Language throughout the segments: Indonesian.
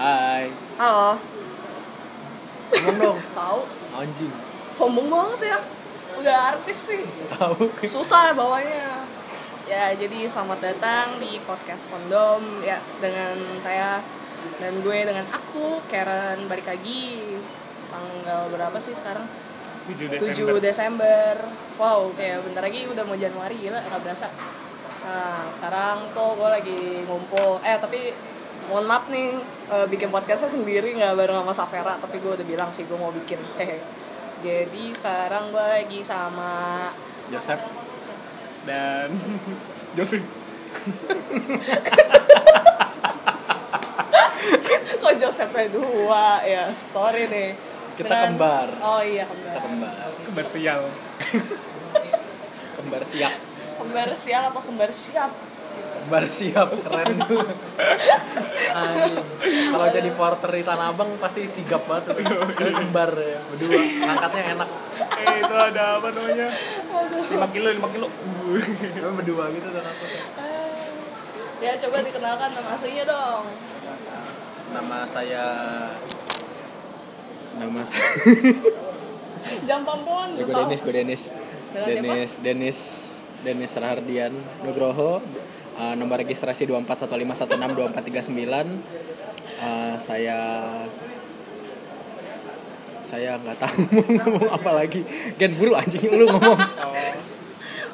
Hai. Halo. Ngomong dong. Tahu? Anjing. Sombong banget ya. Udah artis sih. Tahu. Susah bawanya. Ya, jadi selamat datang di podcast Kondom ya dengan saya dan gue dengan aku Karen balik lagi tanggal berapa sih sekarang? 7 7 Desember. Desember. Wow, kayak bentar lagi udah mau Januari gila, nggak berasa. Nah, sekarang tuh gue lagi ngumpul. Eh, tapi mohon maaf nih, eh, bikin podcastnya sendiri nggak bareng sama Safera, tapi gue udah bilang sih gue mau bikin. Hehe. Jadi sekarang gue lagi sama Joseph. Dan Joseph. kok Josephnya dua ya sorry nih Kita Dengan- kembar. oh iya kembar Kita kembar. Kembar sial. Kembar siap. kembar siap apa kembar siap Kembar siap keren. Kalau jadi porter di Tanah Abang pasti sigap banget tuh. Kembar ya, berdua. Angkatnya enak. Eh itu ada apa namanya? 5 kilo, 5 kilo. Cuma berdua gitu aku. ya coba dikenalkan nama aslinya dong Nama saya Nama saya jam pampuan Ya, gue Denis, gue Denis. Denis, Denis, Denis Rahardian Nugroho. Uh, nomor registrasi 2415162439. Uh, saya saya nggak tahu mau ngomong apa lagi. Gen buru anjing lu ngomong.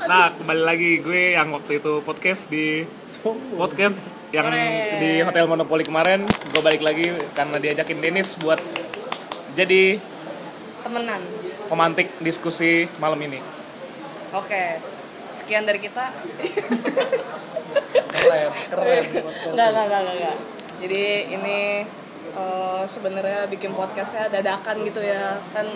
Nah, kembali lagi gue yang waktu itu podcast di podcast yang di Hotel Monopoli kemarin. Gue balik lagi karena diajakin Dennis buat jadi temenan pemantik diskusi malam ini. oke sekian dari kita Keren, keren. nggak nggak nggak jadi ini eh, sebenarnya bikin podcastnya dadakan gitu ya kan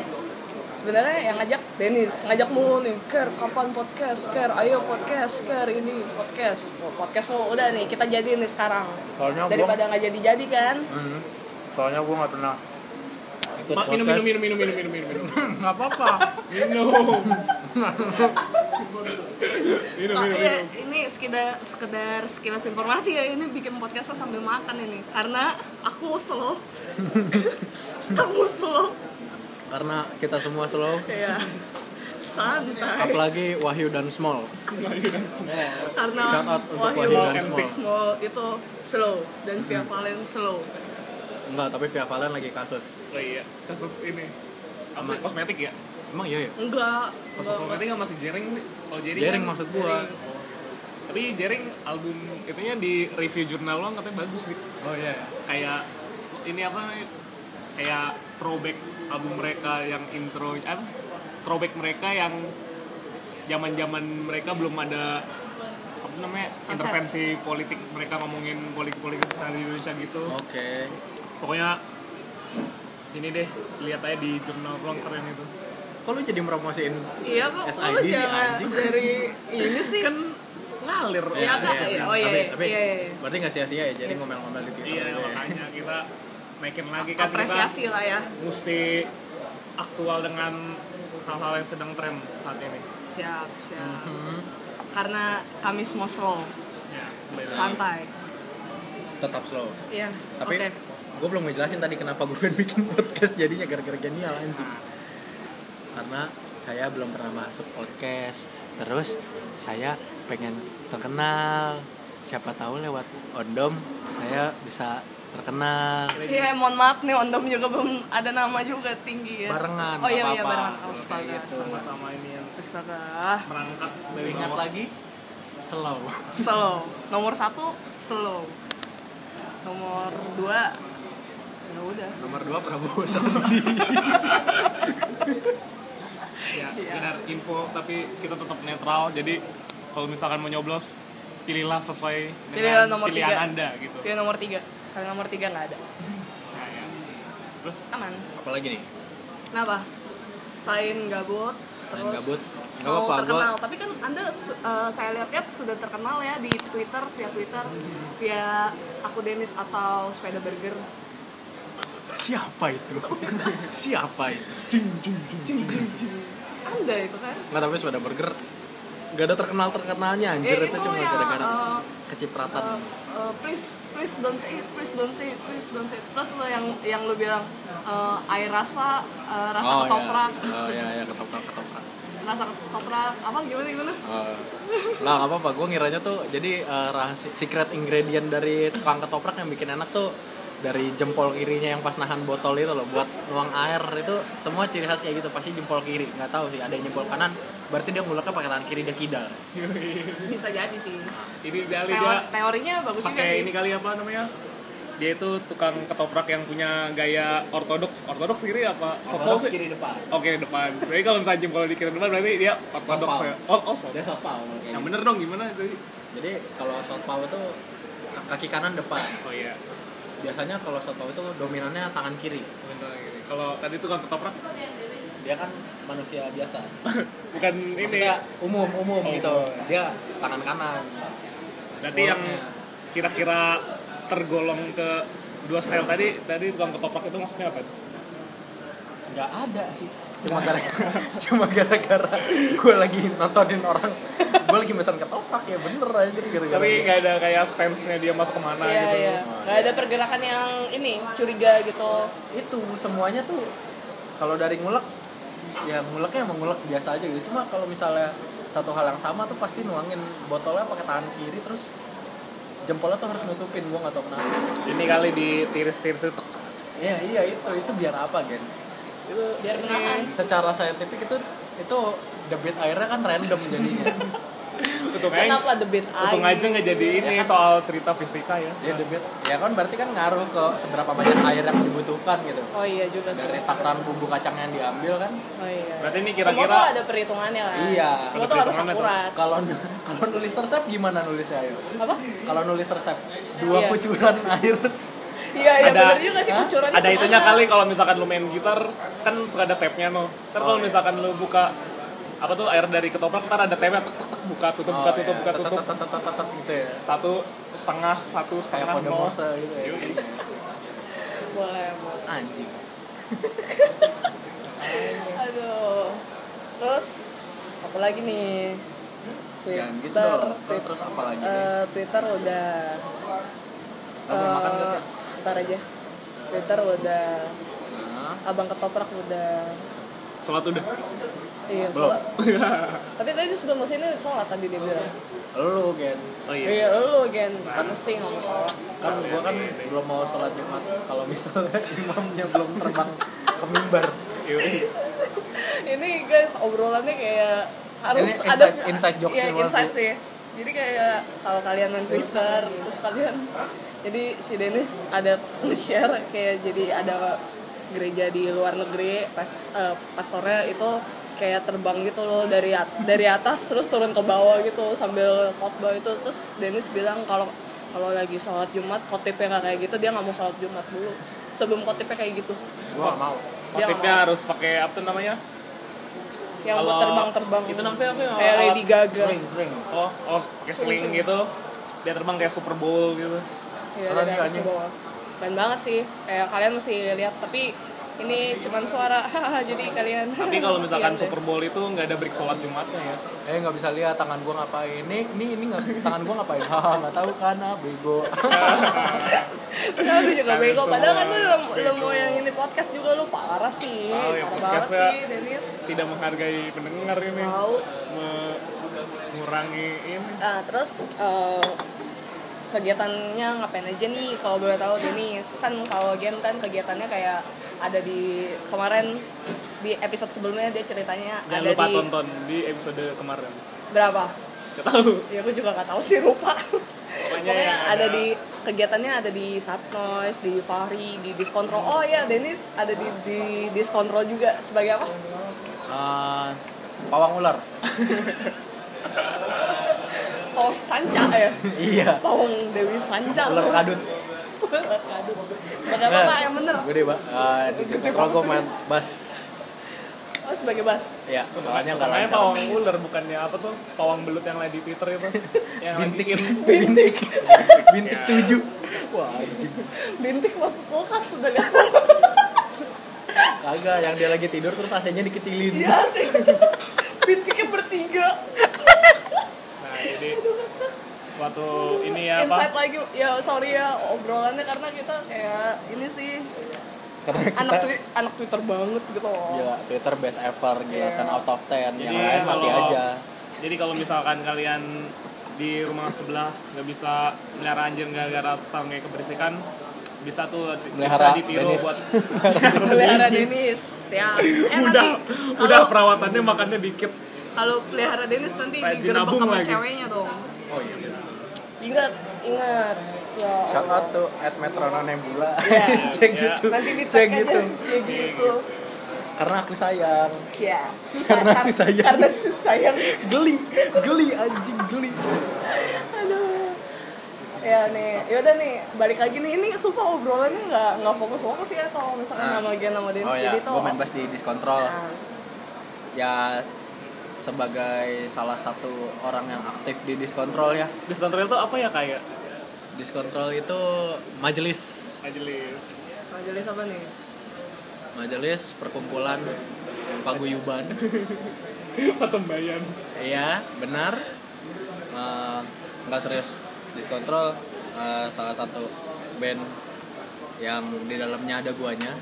sebenarnya yang ngajak Denis ngajak mulu nih Ker kapan podcast Ker ayo podcast Ker ini podcast Oh, podcast mau udah nih kita jadiin nih sekarang Soalnya daripada nggak jadi jadi kan Hmm, soalnya gue nggak pernah ikut Ma, minum, podcast. minum, minum, minum, minum, minum, minum, minum. Nggak apa-apa. Minum. minum, Oh, minum, iya, minum. ini sekedar sekedar sekilas informasi ya ini bikin podcastnya sambil makan ini karena aku slow kamu slow Karena kita semua slow. ya santai Apalagi Wahyu dan Small. karena Shout out untuk Wahyu Wahyu dan Small. Small itu slow dan Via Valen slow Enggak, tapi Via Valen lagi kasus. Oh iya, kasus ini. Apa kosmetik ya? Emang iya ya? enggak Kasus enggak kosmetik nggak masih Jering sih? Kalau Jering, Jering kan- maksud gua. Jering. Tapi Jering album itunya di review jurnal lo katanya bagus sih. Oh iya. ya. Kayak ini apa? Kayak throwback album mereka yang intro apa? Throwback mereka yang zaman-zaman mereka belum ada apa namanya Sunset. intervensi politik mereka ngomongin politik-politik secara di Indonesia gitu Oke. pokoknya ini deh lihat aja di jurnal doang keren itu Kok lu jadi promosiin? iya kok SID lu sih, jangan anjing. dari ini sih kan ngalir Iya, Kak. sih. Oh, iya, tapi, iya. tapi Iya, iya, berarti nggak sia-sia ya jadi ngomel-ngomel di Twitter. iya gitu ya. makanya kita naikin lagi kan apresiasi lah ya mesti aktual dengan hal-hal yang sedang tren saat ini siap siap Hmm, karena kami semua slow ya santai tetap slow. iya Tapi oke gue belum ngejelasin tadi kenapa gue bikin podcast jadinya gara-gara genial anjing. Karena saya belum pernah masuk podcast. Terus saya pengen terkenal. Siapa tahu lewat Ondom saya bisa terkenal. Iya, mohon maaf nih Ondom juga belum ada nama juga tinggi ya. Barengan, Oh iya nggak iya apa-apa. barengan. Astaga, gitu. sama-sama ini yang astaga. merangkak dari Ingat bawah. lagi slow. Slow. Nomor satu slow. Nomor dua ya udah. Nomor dua Prabowo Sandi. ya Iya. sekedar info tapi kita tetap netral jadi kalau misalkan mau nyoblos pilihlah sesuai Pilihlah dengan nomor pilihan tiga. anda gitu Dia nomor tiga. Karena nomor tiga nggak ada. Nah, ya. terus Aman. Apalagi nih? Kenapa? Selain gabut. Selain terus gabut, nggak mau apa-apa, gua- terkenal. Tapi kan anda eh, saya lihat-lihat sudah terkenal ya di Twitter, via Twitter, via aku Denis atau Sepeda Burger. Siapa itu? Siapa itu? Anda itu kan? Nggak tapi sepeda burger. Gak ada terkenal terkenalnya anjir. Eh, itu, cuma yang, gara-gara eh, kecipratan. Uh, uh, please please don't say it please don't say it please don't say it. Terus lo yang yang lo bilang uh, air rasa uh, rasa oh ketoprak. ya oh ya ya ketoprak ketoprak. Rasa ketoprak. Apa gimana gimana? Oh. Nah, nggak apa-apa. Gue ngiranya tuh jadi eh, rahasia secret ingredient dari tukang ketoprak yang bikin enak tuh dari jempol kirinya yang pas nahan botol itu loh buat nuang air itu semua ciri khas kayak gitu pasti jempol kiri nggak tahu sih ada yang jempol kanan berarti dia nguleknya pakai tangan kiri dia kidal. Bisa jadi sih. Ini kali Teo- dia teorinya bagus juga pakai ini kali apa namanya? Dia itu tukang ketoprak yang punya gaya ortodoks. Ortodoks kiri apa? Sih? kiri depan. Oke depan. Berarti kalau misalnya jempol di kiri depan berarti dia ortodoks ya? Oh oh soto. dia yang bener dong gimana itu jadi kalau southpaw itu kaki kanan depan. Oh iya biasanya kalau southpaw itu dominannya tangan kiri. Kalau tadi tukang ketoprak? Dia kan manusia biasa. Bukan ini. Maksudnya umum umum Oh. gitu. dia tangan kanan. Berarti yang kira-kira tergolong ke dua style tadi tadi tukang ketoprak itu maksudnya apa itu? nggak ada sih cuma gara-gara cuma gara-gara gue lagi nontonin orang. Gue lagi pesan ketoprak ya bener aja gara-gara tapi nggak ada kayak stance-nya dia masuk ke mana iya gitu. iya. Nggak ada pergerakan yang ini curiga gitu. Itu semuanya tuh kalau dari ngulek ya nguleknya emang ngulek biasa aja gitu. Cuma kalau misalnya satu hal yang sama tuh pasti nuangin botolnya pakai tangan kiri terus jempolnya tuh harus nutupin gue nggak tahu kenapa. Ini kali di tiris-tiris itu. Iya iya itu itu biar apa gen itu biar menahan. secara saintifik itu itu debit airnya kan random jadinya. Untung aja kenapa debit untung air. aja nggak jadi ini Ya kan? soal cerita fisika ya. Ya debit ya kan berarti kan ngaruh ke seberapa banyak air yang dibutuhkan gitu. Oh iya juga sih. dari takaran bumbu kacang yang diambil kan. Oh iya. Berarti ini semua tuh kira-kira ada perhitungannya kan? Iya. semua tuh harus akurat. Kalau kalau nulis resep gimana nulisnya ayo? Apa? Kalau nulis resep dua Iya. kucuran air iya iya Ada- bener juga sih Hah? kucurannya ada itunya semuanya. kali kalau misalkan lu main gitar kan suka ada tab-nya no ntar kalau Oh, iya. misalkan lu buka apa tuh air dari ketoprak ntar ada tabnya tek tek tek buka tutup buka Oh, tutup iya. buka tutup. gitu ya. Satu setengah satu kayak setengah nol. Morse gitu ya. Boleh boleh. Anjing. Aduh. Terus apa lagi nih? Jangan gitu Twitter dong Terus- Twitter, terus apa lagi nih? Eh, Twitter udah. Belum makan eh, gak? Ntar aja. Twitter udah Nah, abang ketoprak udah. Sholat udah? Iya Belum. sholat. Tapi tadi sebelum ke sini sholat tadi dia bilang. Lu gen. Oh iya. Iya lu gen. Kan sih nggak mau sholat. Kan gua kan belum mau sholat jumat. Kalau misalnya imamnya belum terbang ke mimbar. Ini guys obrolannya kayak harus Ini ada inside- inside jokes iya, sih, Mas. inside sih. Jadi kayak kalau kalian main Twitter terus kalian jadi si Dennis ada share kayak jadi ada gereja di luar negeri pas eh, pastornya itu kayak terbang gitu loh dari at- dari atas terus turun ke bawah gitu sambil khotbah itu. Terus Dennis bilang kalau kalau lagi sholat Jumat khotibnya nggak kayak gitu dia nggak mau sholat Jumat dulu. Sebelum khotibnya kayak gitu. Gua nggak mau. Nggak harus pakai apa tuh namanya? Yang buat Kalau- terbang-terbang. itu namanya apa ya? Kayak Lady Gaga. Sering sering oh oh kayak sling gitu. Dia terbang kayak Super Bowl gitu Iya, atas anjing. ke bawah. Keren banget sih. Kayak kalian mesti lihat tapi ini cuman suara jadi kalian tapi kalau misalkan. Super Bowl itu nggak ada break sholat Jumatnya ya eh nggak bisa lihat tangan gua ngapain ini ini ini nggak tangan gua ngapain nggak tahu kan ah bego Aduh juga bego. Padahal kan lu, lu mau yang ini podcast juga lu parah sih. Tahu ya, parah banget sih Dennis. tidak menghargai pendengar ini Tahu. mengurangi ini Nah, terus eh, kegiatannya ngapain aja nih? Kalau boleh tahu Denis kan kalau Gen kan kegiatannya kayak ada di kemarin di episode sebelumnya dia ceritanya jangan ada lupa di tonton di episode kemarin. Berapa? Gak tahu. Ya aku juga gak tahu sih lupa. Pokoknya yang ada, ada- di kegiatannya ada di Satnoise di Fahri di Diskontrol oh iya Denis ada di di Diskontrol juga. Sebagai apa? Eh, pawang ular oh Sanca ya iya. Pawang Dewi Sanca ular kadut. Ular kadut. Apa Pak? yang bener. gede pak. Eh, di sekolah gua main bass oh sebagai bas? Ya soalnya nggak namanya lancar. pawang ular bukannya apa tuh? Pawang belut yang lagi di Twitter itu. Yang bintik. lagi bintik. Bintik tujuh. Wah anjing. Bintik masuk kulkas sudah lihat kagak yang dia lagi tidur terus AC-nya dikecilin. Iya sih. Bintiknya bertiga. nah jadi suatu ini ya apa? Insight lagi ya sorry ya obrolannya karena kita kayak ini sih karena kita anak twi anak twitter banget gitu loh. Gila Twitter best ever gila Iya. 10 out of 10 yang Jadi lain mati kalau- aja. jadi kalau misalkan kalian di rumah sebelah nggak bisa melihara anjing gara-gara tetangga keberisikan bisa tuh Melihara bisa ditiru Dennis. buat pelihara Denis ya. Eh udah nanti udah kalau perawatannya makannya dikit kalau pelihara Denis nanti Rajin digerebek nabung sama lagi. ceweknya dong. Oh iya ingat ingat. Ya shout out tuh at Metronom Nebula Ya. cek Ya. gitu. Nanti cek dicek gitu. cek gitu. Karena aku sayang. Ya susah Karena kar- susah ya. karena susah yang geli. Geli anjing geli. Aduh. Ya nih. Yaudah nih. Balik lagi nih. Ini sumpah obrolannya nggak nggak fokus fokus ya kalau misalkan Nah. nama Gian nama Denis oh ya jadi tuh gue main bass di diskontrol Nah, ya sebagai salah satu orang yang aktif di diskontrol ya. Diskontrol itu apa ya kayak diskontrol itu majelis. Majelis. Majelis apa nih? Majelis perkumpulan paguyuban. Patembayan iya benar. Nggak serius. Diskontrol eh, salah satu band yang di dalamnya ada guanya.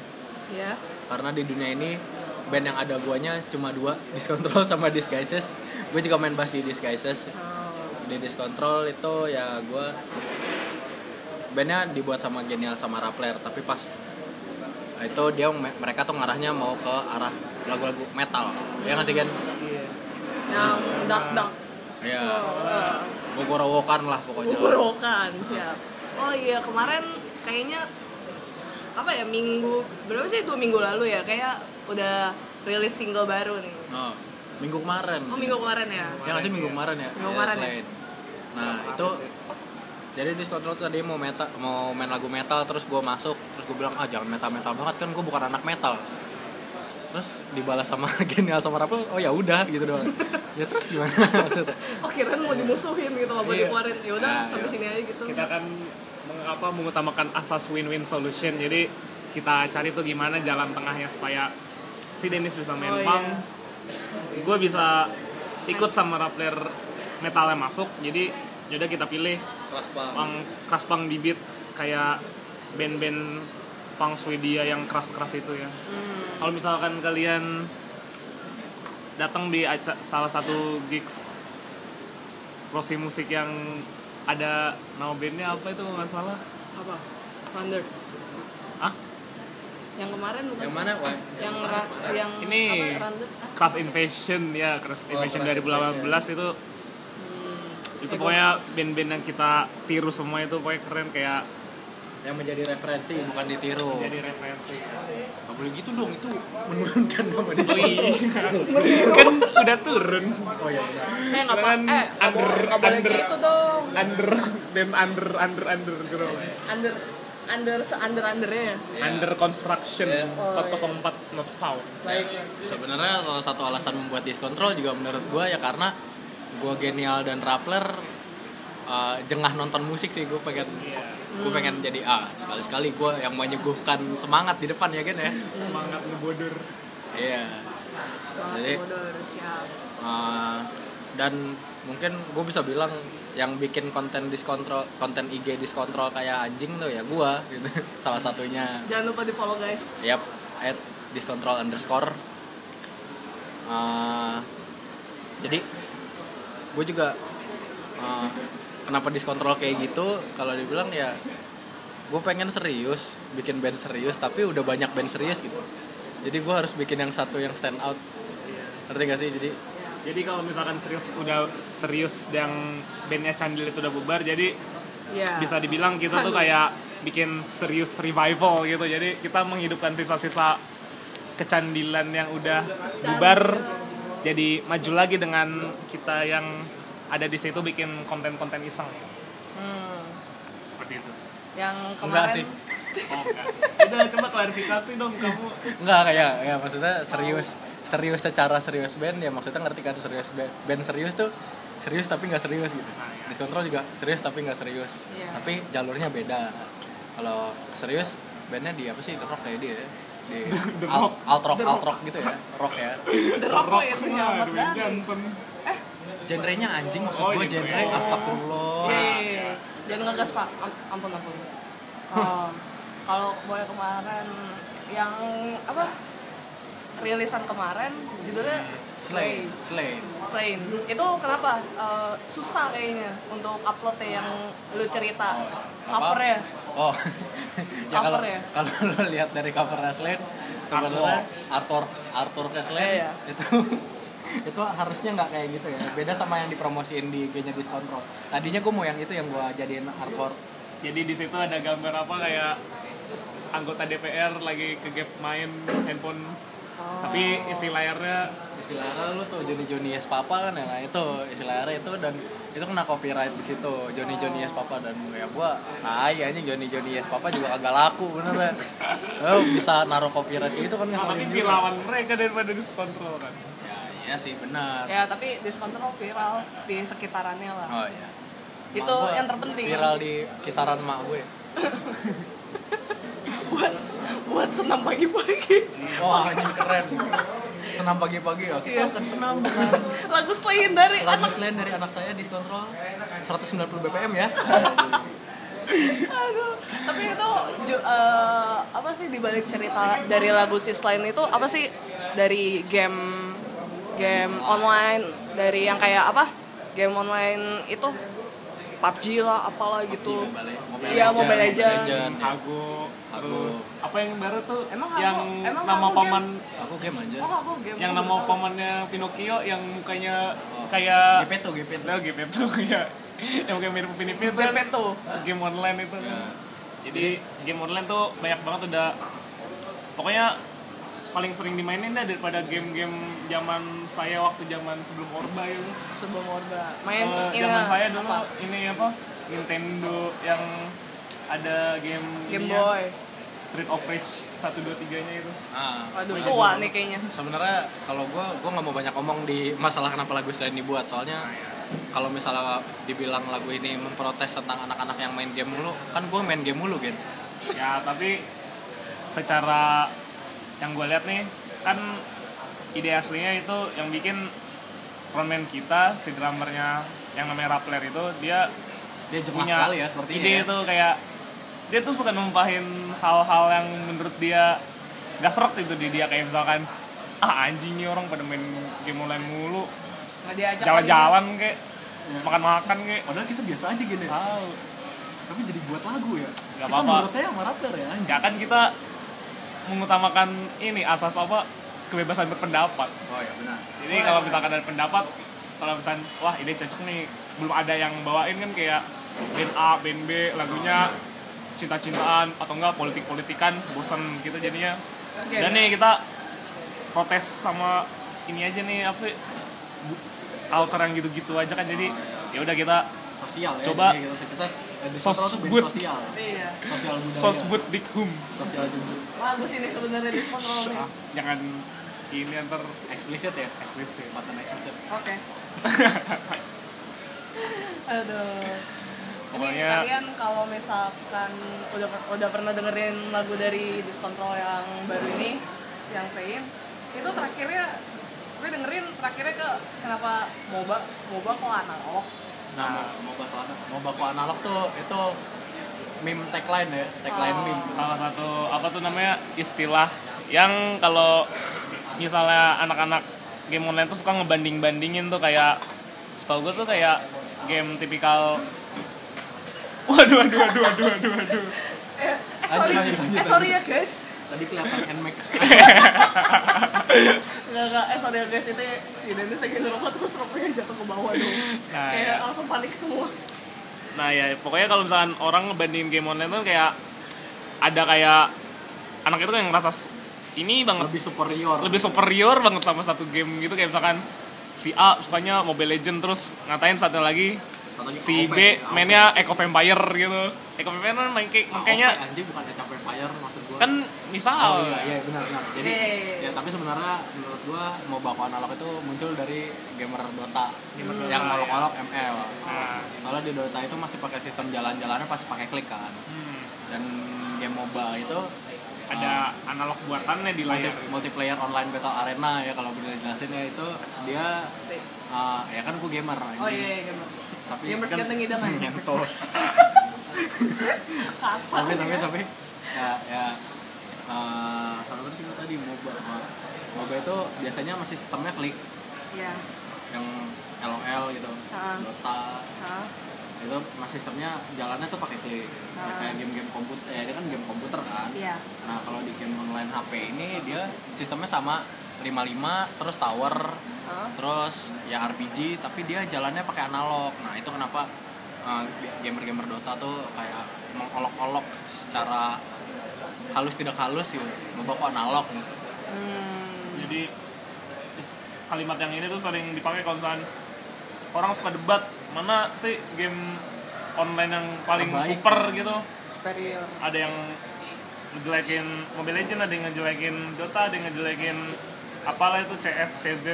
Ya karena di dunia ini band yang ada guanya cuma dua diskontrol sama disguises. Gue juga main bass di disguises. Oh, di diskontrol itu ya gue bandnya dibuat sama genial sama Rappler tapi pas itu dia mereka tuh ngarahnya mau ke arah lagu-lagu metal. Ya nggak sih Gen? iya. Yang dark dark. Ya gogorowokan lah pokoknya. Gorokan siap. Oh iya kemarin kayaknya apa ya minggu berapa sih dua minggu lalu ya kayak udah rilis single baru nih. Oh, minggu kemarin oh sih. minggu kemarin ya? Ya nggak sih minggu kemarin ya? Minggu Ya, kemarin ya? Slade. nah itu jadi di tuh tadi mau meta mau main lagu metal terus gue masuk terus gue bilang ah jangan metal metal banget kan gue bukan anak metal. Terus dibalas sama genial sama Rappel oh ya udah gitu doang. Ya terus gimana? Maksudnya? Oh kirain mau dimusuhin gitu loh buat Iya. dikeluarin. Ya udah Nah, sampai iya. sini aja gitu. Kita kan mengapa mengutamakan asas win-win solution. Jadi kita cari tuh gimana jalan tengahnya supaya si Dennis bisa main Oh, punk. Iya. gue bisa ikut sama Rappler metalnya masuk jadi yaudah kita pilih keras punk. keras punk bibit kayak band-band punk Swedia yang keras-keras itu ya. Hmm. kalau misalkan kalian datang di salah satu gigs prosi musik yang ada nama bandnya apa itu nggak salah? Apa? Thunder. Ah yang kemarin bukan yang mana? Wak? yang ra- yang Ini. apa ah, Invasion ya Crash Oh, Invasion Crash 2018 itu. Hmm, itu eh, pokoknya band-band yang kita tiru semua itu pokoknya keren kayak yang menjadi referensi bukan ditiru. Jadi referensi. Nggak boleh gitu dong itu menurunkan nama di oh iya. Kan udah turun. Oh iya benar. eh nggak apa Kan eh nggak under- boleh under- gitu dong. under band under under under gitu. Under under se under undernya Iya. under construction Iya. Oh, 404 not found baik. Sebenarnya salah satu alasan membuat diskontrol juga menurut gue ya karena gue genial dan Rappler uh, jengah nonton musik sih gue pengen Iya. gue pengen jadi ah sekali sekali gue yang menyuguhkan semangat di depan ya kan ya. Semangat ngebodur iya. Semangat Jadi- Uh, dan mungkin gue bisa bilang yang bikin konten diskontrol konten IG diskontrol kayak anjing tuh ya gue gitu salah satunya jangan lupa di follow guys Yap, at discontrol underscore. Uh, jadi gue juga uh, kenapa diskontrol kayak gitu? Kalau dibilang ya gue pengen serius, bikin band serius, tapi udah banyak band serius gitu. Jadi gue harus bikin yang satu yang stand out. Ngerti gak sih? Jadi jadi kalau misalkan serius udah serius yang bandnya Candil itu udah bubar jadi ya. bisa dibilang kita tuh kayak bikin serius revival gitu. Jadi kita menghidupkan sisa-sisa kecandilan yang udah bubar jadi maju lagi dengan kita yang ada di situ bikin konten-konten iseng. Hmm, seperti itu. Yang enggak kemarin. sih. oh enggak. Udah coba klarifikasi dong kamu. Enggak kayak ya maksudnya serius. Serius secara serius band ya maksudnya ngerti kan serius band. Band serius tuh serius tapi nggak serius gitu. Diskontrol juga serius tapi nggak serius. Iya. Tapi jalurnya beda. Kalau serius bandnya di apa sih The Rock kayak dia ya? di The alt, Rock. alt rock alt Rock. rock gitu ya rock ya The Rock kok ya punya lah, amat Dwayne banget Johnson genrenya anjing maksud Oh, gue genre. genre astagfirullah Iya, iya, iya. jangan ngegas pak Am- ampun ampun Oh, kalau boy kemarin yang apa rilisan kemarin judulnya Slay Slay. Strain itu kenapa? Eh, susah kayaknya untuk uploadnya yang lu cerita. Covernya? Oh. Ya kalau ya? kalau lo lihat dari cover Slade sebenarnya Arthur Arthur Slade Iya, iya. itu itu harusnya nggak kayak gitu ya. Beda sama yang dipromosiin di G-nya Discontrol tadinya gue mau yang itu yang gue jadiin Arthur jadi di situ ada gambar apa kayak anggota DPR lagi ke gap main handphone tapi isi layarnya istilahnya lu tuh Johnny Johnny Yes Papa kan ya? Nah itu istilahnya itu dan itu kena copyright di situ Johnny Johnny Yes Papa. Dan ya gua tai anjing Johnny Johnny Yes Papa juga kagak laku bener ya oh, bisa naruh copyright itu kan tapi ngeselin juga. viralawan mereka daripada diskontrol kan? Ya iya sih benar ya tapi diskontrol viral di sekitarannya lah. Oh iya. Itu Mak yang terpenting. viral di kisaran mak gue. Buat buat senam pagi-pagi. Wah anjing keren. Senam pagi-pagi ya? Kita akan senam. Dengan lagu selain dari lagu anak selain dari anak saya diskontrol 190 bpm ya. Aduh. Tapi itu eh, apa sih dibalik cerita dari lagu si Slime itu apa sih dari game game online dari yang kayak apa? Game online itu PUBG lah apalah gitu. Mobile, Iya, Mobile Legend. ya. Hago terus apa yang baru tuh? Emang yang emang nama paman aku game aja oh aku game. yang nama pamannya Pinocchio yang mukanya kayak GP tuh GP tuh Nah, ya yang kayak mirip Upin Ipin tuh kan Zep itu game online itu. Kan. Ya. Jadi game online tuh banyak banget udah pokoknya paling sering dimainin dah daripada game-game zaman saya waktu zaman sebelum Orba itu. sebelum Orba. Main ini zaman saya dulu apa? ini apa? Nintendo yang ada game Game ininya, Boy. Street of Rage 1 2 3-nya itu. Ah, waduh gua tua nih kayaknya. Sebenarnya kalau gue gue nggak mau banyak ngomong di masalah kenapa lagu selain dibuat. Soalnya kalau misalnya dibilang lagu ini memprotes tentang anak-anak yang main game mulu kan gue main game mulu kan Ya, tapi secara yang gue lihat nih kan ide aslinya itu yang bikin frontman kita si drummernya yang namanya Rappler itu dia dia punya sekali ya sepertinya ide ya. itu kayak dia tuh suka numpahin hal-hal yang menurut dia gak serok itu di dia kayak misalkan ah anjing nih orang pada main game online mulu. Jalan-jalan kek makan-makan kek padahal kita biasa aja gini. Tahu. Tapi jadi buat lagu ya. Nggak Kita apa-apa. menurutnya sama rapper ya anjing. Ya kan kita mengutamakan ini asas apa kebebasan berpendapat oh ya benar Jadi kalau misalkan ada pendapat, kalau misalkan wah ide cocok nih, belum ada yang bawain kan kayak band A, band B, lagunya cinta-cintaan atau enggak politik-politikan, bosan gitu jadinya. Oke. Dan nih kita protes sama ini aja nih apa sih culture yang gitu-gitu aja kan jadi ya udah kita sosial ya Coba jadi kita kita di sos Kontrol tuh band but. sosial. Iya. Sosial budaya sosbud big hum. Sosial juga bagus ini sebenarnya diskontrol nih. Ah, jangan ini antar eksplisit ya? Eksplisit matan eksplisit Oke. Aduh. Pokoknya- kalian kalau misalkan udah udah pernah dengerin lagu dari Discontrol yang baru ini, yang Sein, itu terakhirnya gue dengerin terakhirnya ke kenapa MOBA MOBA kok analog nah mau baku analog mau baku analog tuh itu meme tagline ya tagline Oh. meme. Salah satu apa tuh namanya istilah yang kalau misalnya anak-anak game online tuh suka ngebanding-bandingin tuh kayak setahu gue tuh kayak game tipikal waduh waduh waduh waduh waduh. Waduh eh, eh, sorry. eh sorry ya guys tadi kelihatan Nmax Enggak, enggak, eh sorry guys, itu si Dennis lagi ngerokok terus rokoknya jatuh ke bawah dong. Nah, Kayak ya. langsung panik semua. Nah ya pokoknya kalau misalkan orang ngebandingin game online tuh kayak ada kayak anak itu yang ngerasa ini banget lebih superior. lebih superior banget sama satu game gitu. Kayak misalkan si A sukanya Mobile Legend terus ngatain satu lagi Satu lagi si AOV, B mainnya Echo Vampire gitu Echo Vampire kan main kayak Ah, makanya AOV, anjing bukan Age of Empire maksud gua. Kan misal. Oh iya, iya benar benar. Jadi iya. ya tapi sebenarnya menurut gua mau baku analog itu muncul dari gamer Dota. Yang Dota, molok-molok ML. nah, Soalnya di Dota itu masih pakai sistem jalan-jalannya pasti pakai klik kan. hmm, Dan game MOBA itu ada analog buatannya di multi, layar. multiplayer online battle arena ya kalau boleh jelasin ya itu dia uh, ya kan gue gamer oh anjing. iya iya gamer. Tapi gamers kan- ganteng idaman kasar tapi tapi ya. tapi. Ya ya. Uh, apa sih tadi MOBA MOBA itu biasanya masih sistemnya klik. Iya. Yang LOL gitu. Ah. Dota. Hah? itu masih sistemnya jalannya tuh pakai klik. Ya, Ah. kayak game-game komputer ya dia kan game komputer kan. Iya. Nah kalau di game online HP ini dia sistemnya sama 55 terus tower Hah? terus ya RPG tapi dia jalannya pakai analog. Nah itu kenapa uh, gamer-gamer Dota tuh kayak mengolok-olok secara halus tidak halus gitu membawa analog gitu. hmm. jadi kalimat yang ini tuh sering dipakai kalau misalkan orang suka debat mana sih game online yang paling Terbaik. super gitu superior ada yang ngejelekin Mobile Legends ada yang ngejelekin Dota ada yang ngejelekin apalah itu CS CZ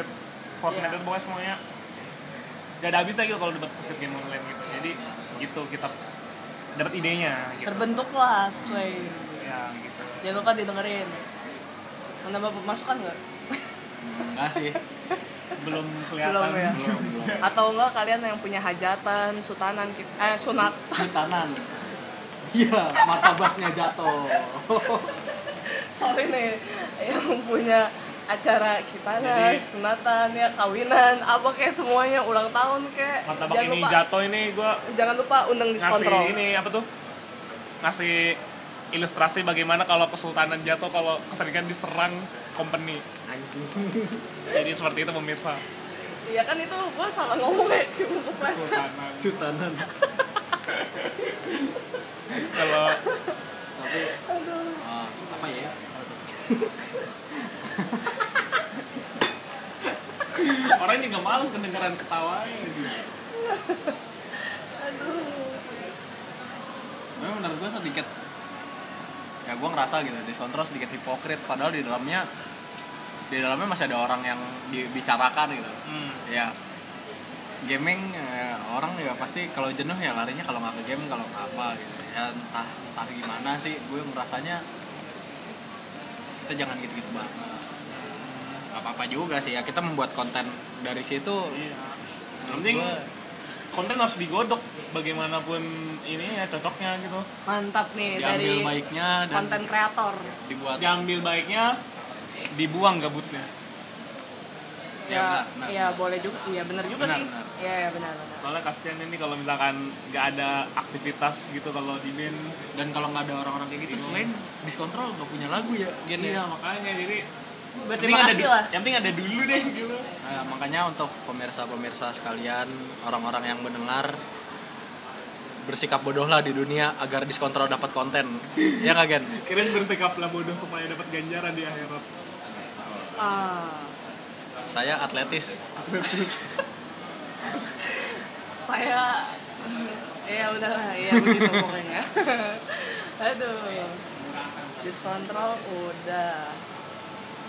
Fortnite Iya. itu pokoknya semuanya gak ada habisnya gitu kalau debat pusat game online gitu jadi gitu kita dapat idenya gitu. Terbentuklah Slay ya gitu. Jangan lupa didengerin. Menambah pemasukan nggak? Enggak sih. Belum kelihatan. Belum ya. Belum belum. Atau enggak kalian yang punya hajatan sutanan eh sunat. Sitanan iya martabaknya jatuh. Sorry nih yang punya acara Jadi- sunatan ya kawinan apa kayak semuanya ulang tahun kayak. Martabak jangan ini lupa. jatuh ini gue jangan lupa undang ngasih diskontrol ini apa tuh? Ngasih ilustrasi bagaimana kalau kesultanan jatuh kalau keseringan diserang company. Jadi seperti itu pemirsa. Iya kan itu gua salah ngomong ya cuma kepleset. Kesultanan. Sitanan kalau tapi uh, apa ya orang juga males kedengeran ketawanya gitu. Tapi menurut gue sedikit ya gue ngerasa gitu diskontrol sedikit hipokrit. Padahal di dalamnya di dalamnya masih ada orang yang dibicarakan gitu. Hmm. ya gaming eh, orang ya pasti kalau jenuh ya larinya kalau nggak ke game kalau nggak apa gitu. Ya entah entah gimana sih gue ngerasanya kita jangan gitu-gitu banget nggak apa-apa juga sih ya. Kita membuat konten dari situ. Iya. Penting konten harus digodok bagaimanapun ini ya cocoknya gitu. Mantap nih diambil dari baiknya dan konten kreator. dibuat. Diambil baiknya dibuang gabutnya. Ya, ya benar, benar. ya boleh juga iya benar juga Benar, sih. benar. iya ya, benar benar. Soalnya kasihan ini kalau misalkan nggak ada aktivitas gitu kalau di band. Dan kalau nggak ada orang-orang kayak gitu selain diskontrol nggak punya lagu ya gini iya makanya jadi berterima ada kasih du- lah yang penting ada dulu deh. Gitu Nah, makanya untuk pemirsa-pemirsa sekalian orang-orang yang mendengar bersikap bodohlah di dunia agar diskontrol dapat konten. Ya nggak Gen? kirain bersikaplah bodoh supaya dapat ganjaran di akhirat. Ah. Saya atletis. Saya ya udahlah ya begitu pokoknya. Aduh. Diskontrol udah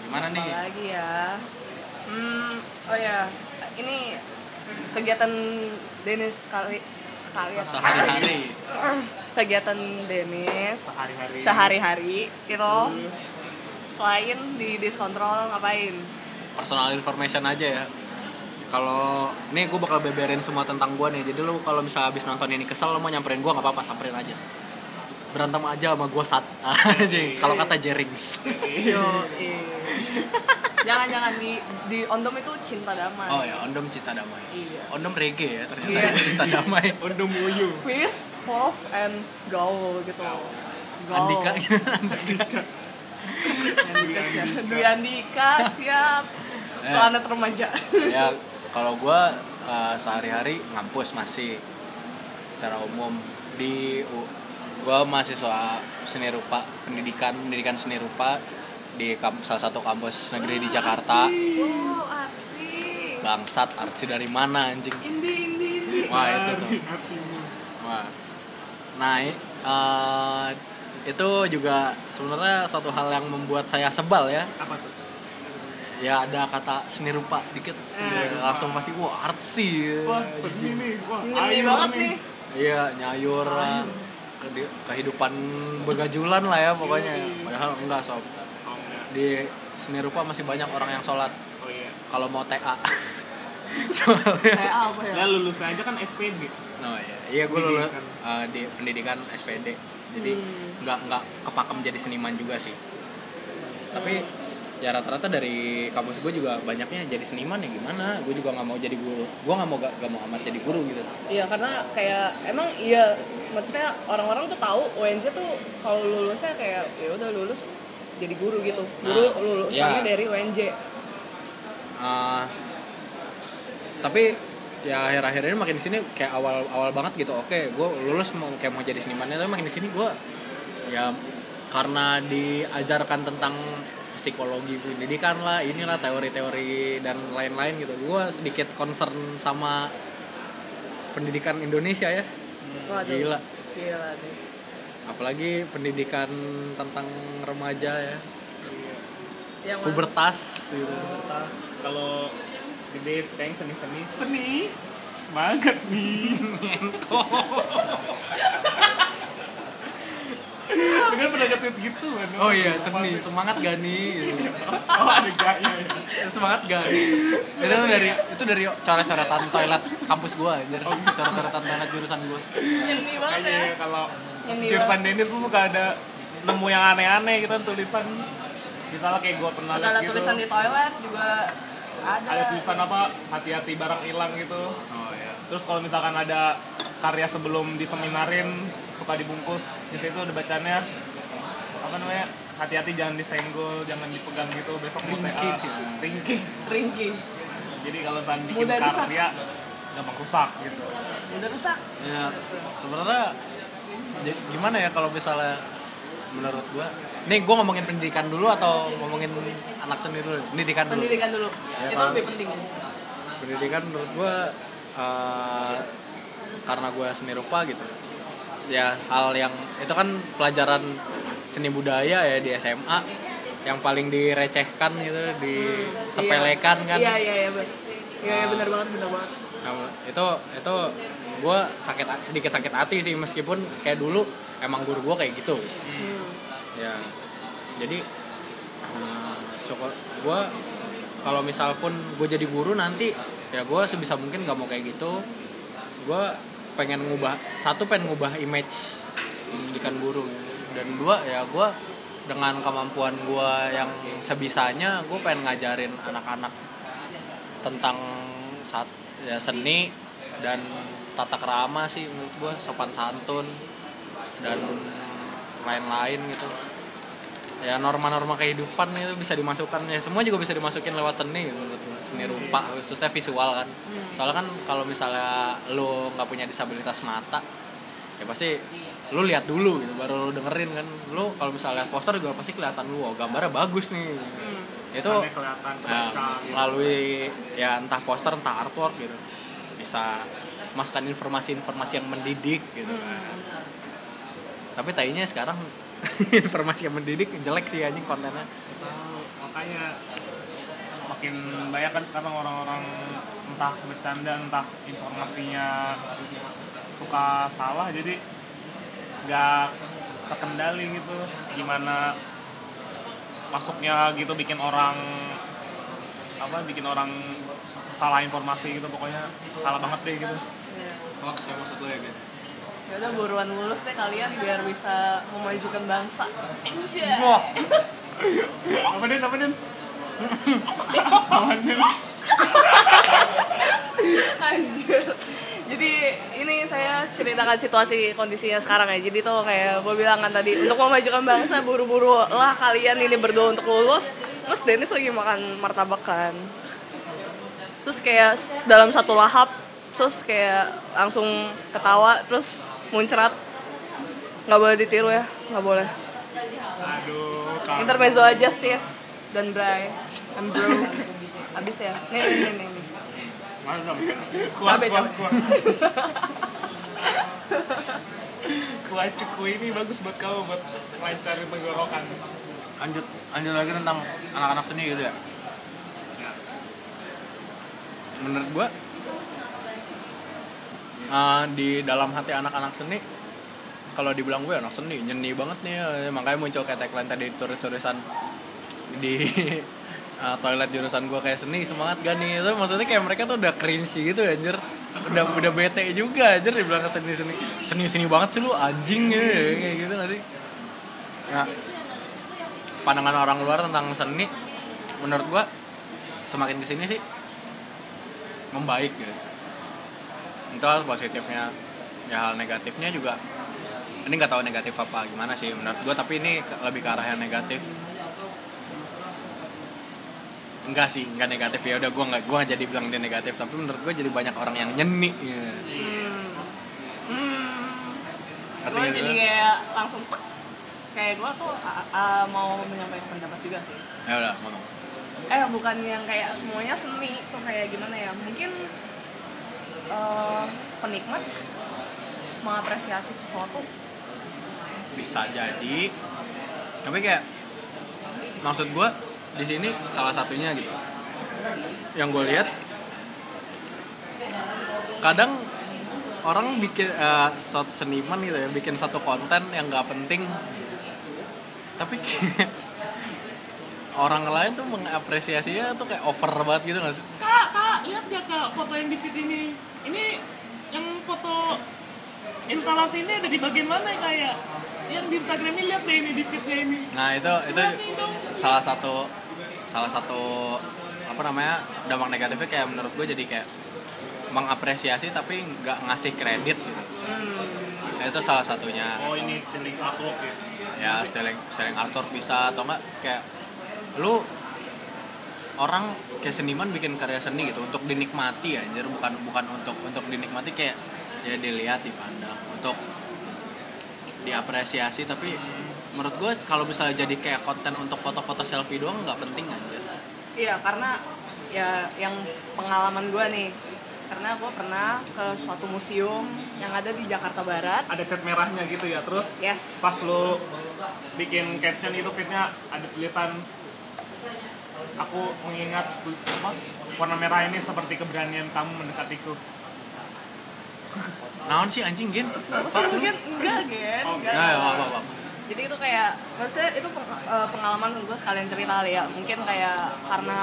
gimana nih? Lagi ya? Hmm oh ya ini kegiatan kali sekali ya. sehari-hari. Kegiatan Denis sehari-hari. sehari-hari itu selain di diskontrol ngapain? Personal information aja ya. Kalau nih gue bakal beberin semua tentang gue nih. Jadi lu kalau misalnya habis nonton ini kesel lu mau nyamperin gue nggak apa-apa samperin aja berantem aja sama gue saat aja kalau kata Jerings. Yo jangan jangan di di ondom itu cinta damai. Oh ya ondom cinta damai. Iya. Ondom reggae ya ternyata Iya. cinta damai. Undung Wuyu. Peace love and gaul gitu. Gaul. Andika. Andika. Siap. Dwi Andika siap. Eh. planet remaja. Ya kalau gue uh, sehari-hari ngampus masih secara umum di gue mahasiswa seni rupa pendidikan pendidikan seni rupa di kamp- salah satu kampus negeri di Jakarta. Wow aksi bangsat arti dari mana anjing? Indi indi indi. Wah itu tuh. Wah. Nah uh, itu juga sebenarnya satu hal yang membuat saya sebal ya. Apa tuh? Ya ada kata seni rupa dikit. Eh. langsung pasti wah artsy. Wah nih wah ayo banget nih. Iya, nyayur. Di- kehidupan begajulan lah ya pokoknya. Padahal enggak sob. Oh, di seni rupa masih banyak orang yang sholat. Oh iya. kalau mau TA. Soalnya apa ya? Ya lulus aja kan SPD. oh iya. Iya gue lulus Pendidikan. uh, di pendidikan SPD jadi Hmm. nggak nggak kepakem jadi seniman juga sih. Tapi ya rata-rata dari kampus gue juga banyaknya jadi seniman ya gimana gue juga nggak mau jadi guru gue nggak mau gak, gak mau amat jadi guru gitu Iya karena kayak emang iya maksudnya orang-orang tuh tahu UNJ tuh kalau lulusnya kayak ya udah lulus jadi guru gitu. Guru Nah, lulusannya iya. dari UNJ. Uh, tapi ya akhir-akhir ini makin di sini kayak awal awal banget gitu oke gue lulus mau kayak mau jadi seniman tapi makin di sini gue ya karena diajarkan tentang psikologi pendidikan lah inilah teori-teori dan lain-lain gitu gue sedikit concern sama pendidikan Indonesia ya Waduh. gila Gila deh. apalagi pendidikan tentang remaja ya Yang pubertas gitu Terus kalau gede suka yang seni-seni. Seni. Semangat nih. Dengan pernah nge-tweet gitu kan. oh iya seni semangat gak nih gitu. Oh ada gaya ya. semangat gak nih itu dari itu dari coret-coretan toilet kampus gua anjir coret-coretan toilet jurusan gua Nyeni banget ya. Kalau jurusan Denis tuh suka ada nemu yang aneh-aneh gitu tulisan. Misalnya kayak gue pernah Segala lihat gitu. tulisan di toilet juga ada. Ada tulisan apa hati-hati barang hilang gitu. oh iya Terus kalau misalkan ada karya sebelum diseminarin suka dibungkus di situ ada bacanya apa namanya hati-hati jangan disenggol jangan dipegang gitu besok mau. TA ringkih Ringkih. jadi kalau misalkan bikin Mudah rusak. karya gampang rusak gitu Udah rusak. ya sebenarnya j- gimana ya kalau misalnya menurut gua nih gua ngomongin pendidikan dulu atau ngomongin anak seni dulu pendidikan dulu Pendidikan dulu. Ya, Itu lebih penting. pendidikan menurut gua eh, karena gua seni rupa gitu ya hal yang itu kan pelajaran seni budaya ya di SMA yang paling direcehkan gitu disepelekan kan Iya iya iya benar. Iya iya benar banget benar banget. Nah, itu itu gue sakit sedikit sakit hati sih meskipun kayak dulu emang guru gue kayak gitu Hmm. ya jadi eh, syukur gue kalau misal pun gue jadi guru nanti ya gue sebisa mungkin nggak mau kayak gitu gue pengen ngubah satu pengen ngubah image pendidikan guru. Dan dua ya gue dengan kemampuan gue yang sebisanya gue pengen ngajarin anak-anak tentang saat ya seni dan tata kerama sih menurut gue sopan santun dan lain-lain gitu. Ya norma-norma kehidupan itu bisa dimasukkan ya semua juga bisa dimasukin lewat seni menurut seni rupa khususnya visual kan soalnya kan kalau misalnya lu nggak punya disabilitas mata ya pasti lu lihat dulu gitu baru lu dengerin kan lu kalau misalnya lihat poster juga pasti kelihatan lu oh gambarnya bagus nih Hmm. itu kelihatan Nah, kebaca gitu. melalui ya entah poster entah artwork gitu bisa masukkan informasi-informasi yang mendidik gitu kan. Tapi tainya sekarang informasi yang mendidik jelek sih anjing kontennya. Tahu, makanya makin banyak kan sekarang orang-orang entah bercanda entah informasinya suka salah jadi nggak terkendali gitu gimana masuknya gitu bikin orang apa bikin orang salah informasi gitu pokoknya salah banget deh gitu Iya. Hoax ya maksud lo ya gitu. Ya udah buruan lulus deh kalian biar bisa memajukan bangsa. Din apa din apa din Anjir. Jadi ini saya ceritakan situasi kondisinya sekarang ya. Jadi tuh kayak gue bilang kan tadi untuk memajukan bangsa buru-buru lah kalian ini berdua untuk lulus. Terus Dennis lagi makan martabak kan. Terus kayak dalam satu lahap terus kayak langsung ketawa terus muncrat. nggak boleh ditiru ya, nggak boleh. aduh Intermezzo aja sis dan Bray and bro. Habis ya. Nih nih nih nih. nih. Mana dong? Kuah, Cabe, kuah, cabe. kuah. kuah cuku ini bagus buat kamu buat lancarin tenggorokan. lanjut lanjut lagi tentang anak-anak seni gitu ya. Menurut gua eh, di dalam hati anak-anak seni kalau dibilang gue anak seni nyeni banget nih ya. makanya muncul kayak tagline tadi tulis-tulisan di uh, toilet jurusan gue kayak seni semangat gak nih? Itu maksudnya kayak mereka tuh udah cringe gitu anjir. Udah udah bete juga anjir dibilang seni seni seni seni banget sih lu anjing ya kayak gitu gak sih? Nah pandangan orang luar tentang seni menurut gue semakin ke sini sih membaik gitu itu positifnya. Ya hal negatifnya juga ini nggak tahu negatif apa gimana sih menurut gue tapi ini ke- lebih ke arah yang negatif enggak sih enggak negatif. Ya udah gue nggak gue jadi bilang dia negatif. Tapi menurut gue jadi banyak orang yang nyeni ya. hmm. Hmm. Gue jadi kayak langsung kayak gue tuh a- mau menyampaikan pendapat juga sih. Ya udah ngomong. Eh bukan yang kayak semuanya seni tuh kayak gimana ya? Mungkin eh, penikmat mengapresiasi sesuatu. Bisa jadi. Tapi kayak maksud gue di sini salah satunya gitu. Yang gue lihat kadang orang bikin suatu seniman gitu ya bikin satu konten yang nggak penting. Tapi orang lain tuh mengapresiasinya tuh kayak over banget gitu nggak sih? Kak kak lihat ya kak foto yang di feed ini. Ini yang foto instalasi ini ada di bagian mana ya kayak? Yang di Instagram ini lihat deh ini di feednya ini. Nah itu itu salah satu salah satu apa namanya dampak negatifnya kayak menurut gue jadi kayak mengapresiasi tapi nggak ngasih kredit gitu. Hmm. Ya, itu salah satunya. Oh ini stealing artwork ya? Ya styling styling artwork bisa atau enggak kayak lu orang kayak seniman bikin karya seni gitu untuk dinikmati anjir. Bukan bukan untuk untuk dinikmati kayak ya dilihat dipandang untuk diapresiasi tapi menurut gue kalau misalnya jadi kayak konten untuk foto-foto selfie doang nggak penting anjir Iya karena ya yang pengalaman gue nih karena gue pernah ke suatu museum yang ada di Jakarta Barat. ada cat merahnya gitu ya terus Yes. pas lo bikin caption itu fitnya ada tulisan aku mengingat apa warna merah ini seperti keberanian kamu mendekatiku naon sih anjing gin Apa sih enggak gen? Oh, Enggak. nah, ya, apa, apa, apa. Jadi itu kayak maksudnya itu eh, pengalaman gue sekalian cerita kali ya. Mungkin kayak karena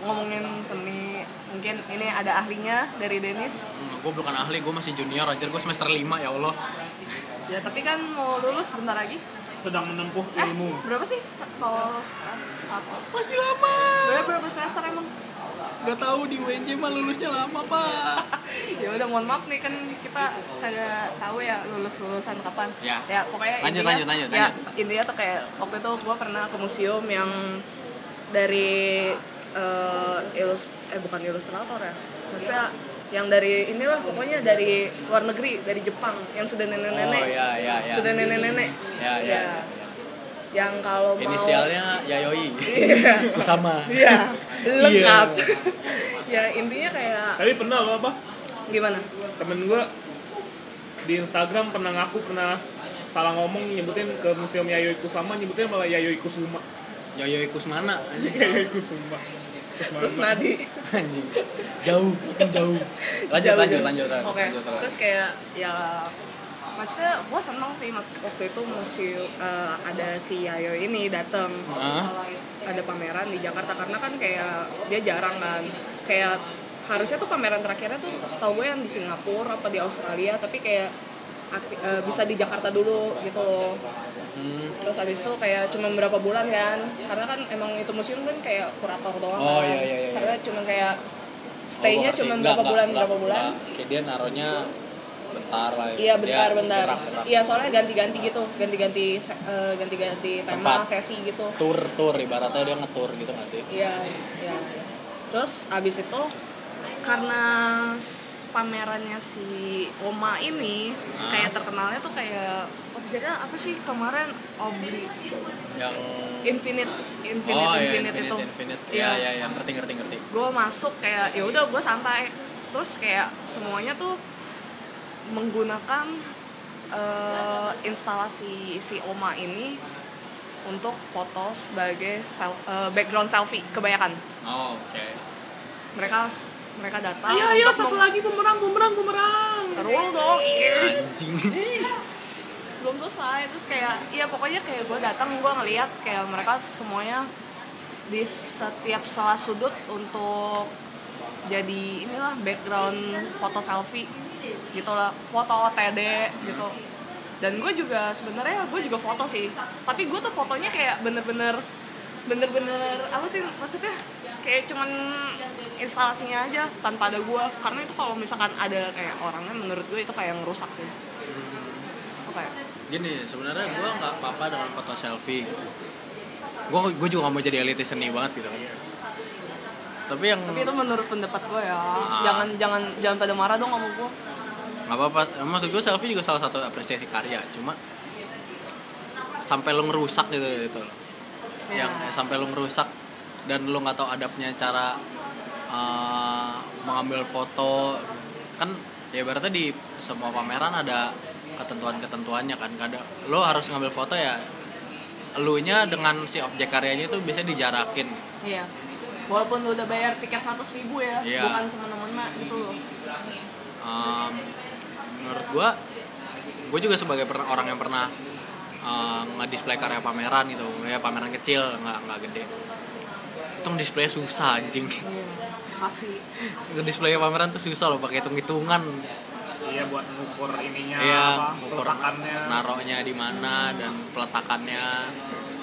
ngomongin seni mungkin ini ada ahlinya dari Denis. Hmm, gue bukan ahli gue masih junior anjir gue semester 5 ya Allah Ya tapi kan mau lulus bentar lagi. sedang menempuh Eh ilmu berapa sih kalau satu? masih lama Berapa berapa semester emang? Gak tahu di UNJ mah lulusnya lama pak. Ya udah mohon maaf nih kan kita kagak tahu ya lulus lulusan kapan. Ya. ya pokoknya Lanjut, intinya, lanjut, lanjut, ya lanjut. intinya tuh kayak waktu itu gue pernah ke museum yang dari eh, ilus eh bukan ilustrator ya. Maksudnya yang dari inilah pokoknya dari luar negeri dari Jepang yang sudah nenek-nenek. Oh ya ya ya. Sudah nenek-nenek. Ya. Ya, yang kalau mau Inisialnya Yayoi. Iya. Kusama. Iya lengkap. Ya intinya kayak tapi pernah lo apa? Gimana? Temen gue di Instagram pernah ngaku pernah salah ngomong nyebutin ke museum Yayoi Kusama nyebutnya malah Yayoi Kusuma. Yayoi Kusmana. Yayoi Kusuma. Kusmana. terus Nadi anjing. Jauh makin jauh. Lanjut Jauh, lanjut jauh. lanjut lanjut Oke. lanjut, lanjut. Terus kayak ya maksudnya gue seneng sih maksud- waktu itu museum eh, ada si Yayo ini datang Hah? ada pameran di Jakarta karena kan kayak dia jarang kan kayak harusnya tuh pameran terakhirnya tuh setahu gue yang di Singapura apa di Australia tapi kayak akti- eh, bisa di Jakarta dulu gitu loh Hmm. terus habis itu kayak cuma berapa bulan kan karena kan emang itu museum kan kayak kurator doang Oh, kan iya, iya, iya. karena cuma kayak Oh, stay-nya ngerti. cuma berapa bulan nggak, berapa bulan kayak dia naruhnya bentar lah Iya Dia bentar bentar. Iya soalnya ganti-ganti gitu, ganti-ganti eh, ganti-ganti tema Tempat. sesi gitu. tour tour ibaratnya dia ngetur gitu gak sih Iya iya. Terus abis itu karena pamerannya si Oma ini Ah. kayak terkenalnya tuh kayak objeknya apa sih kemarin Obli yang Infinite Infinite oh iya Infinite, infinite itu. infinite Iya. ya ya ya ngerti ngerti ngerti Gue masuk kayak ya udah gue santai. Terus kayak semuanya tuh menggunakan eh, instalasi si Oma ini untuk foto sebagai sel- eh, background selfie kebanyakan. Oh, oke. Mereka mereka datang ayo ayo untuk satu lagi bumerang bumerang bumerang. Terus dong. Iya. anjing. Belum selesai terus kayak iya pokoknya kayak gue datang gue ngeliat kayak mereka semuanya di setiap salah sudut untuk jadi inilah background foto selfie gitu lah foto OTD gitu. Dan gue juga sebenarnya gue juga foto sih. Tapi gue tuh fotonya kayak bener-bener bener-bener apa sih maksudnya? Kayak cuman instalasinya aja tanpa ada gue karena itu kalau misalkan ada kayak orangnya menurut gue itu kayak ngerusak sih. Itu kayak gini sebenarnya gue nggak apa-apa dengan foto selfie gitu. Gue gue juga gak mau jadi elitis seni banget gitu kan. Tapi yang tapi itu menurut pendapat gue ya. Ah. jangan jangan jangan pada marah dong sama gue nggak apa-apa maksud gue selfie juga salah satu apresiasi karya cuma sampai lo ngerusak gitu gitu loh. Ya. yang sampai lo ngerusak dan lo nggak tahu adabnya cara uh, mengambil foto kan ya berarti di semua pameran ada ketentuan-ketentuannya kan kadang lo harus ngambil foto ya elunya dengan si objek karyanya itu biasanya dijarakin iya walaupun lu udah bayar tiket seratus ribu ya Iya. bukan semena-mena gitu loh um, menurut gua gue juga sebagai per- orang yang pernah uh, nge-display karya pameran gitu. Ya pameran kecil nggak nggak gede. Itu display susah anjing. Iya pasti. Display pameran tuh susah loh pakai hitung hitungan iya buat ngukur ininya ya apa ngukur naroknya di mana dan peletakannya.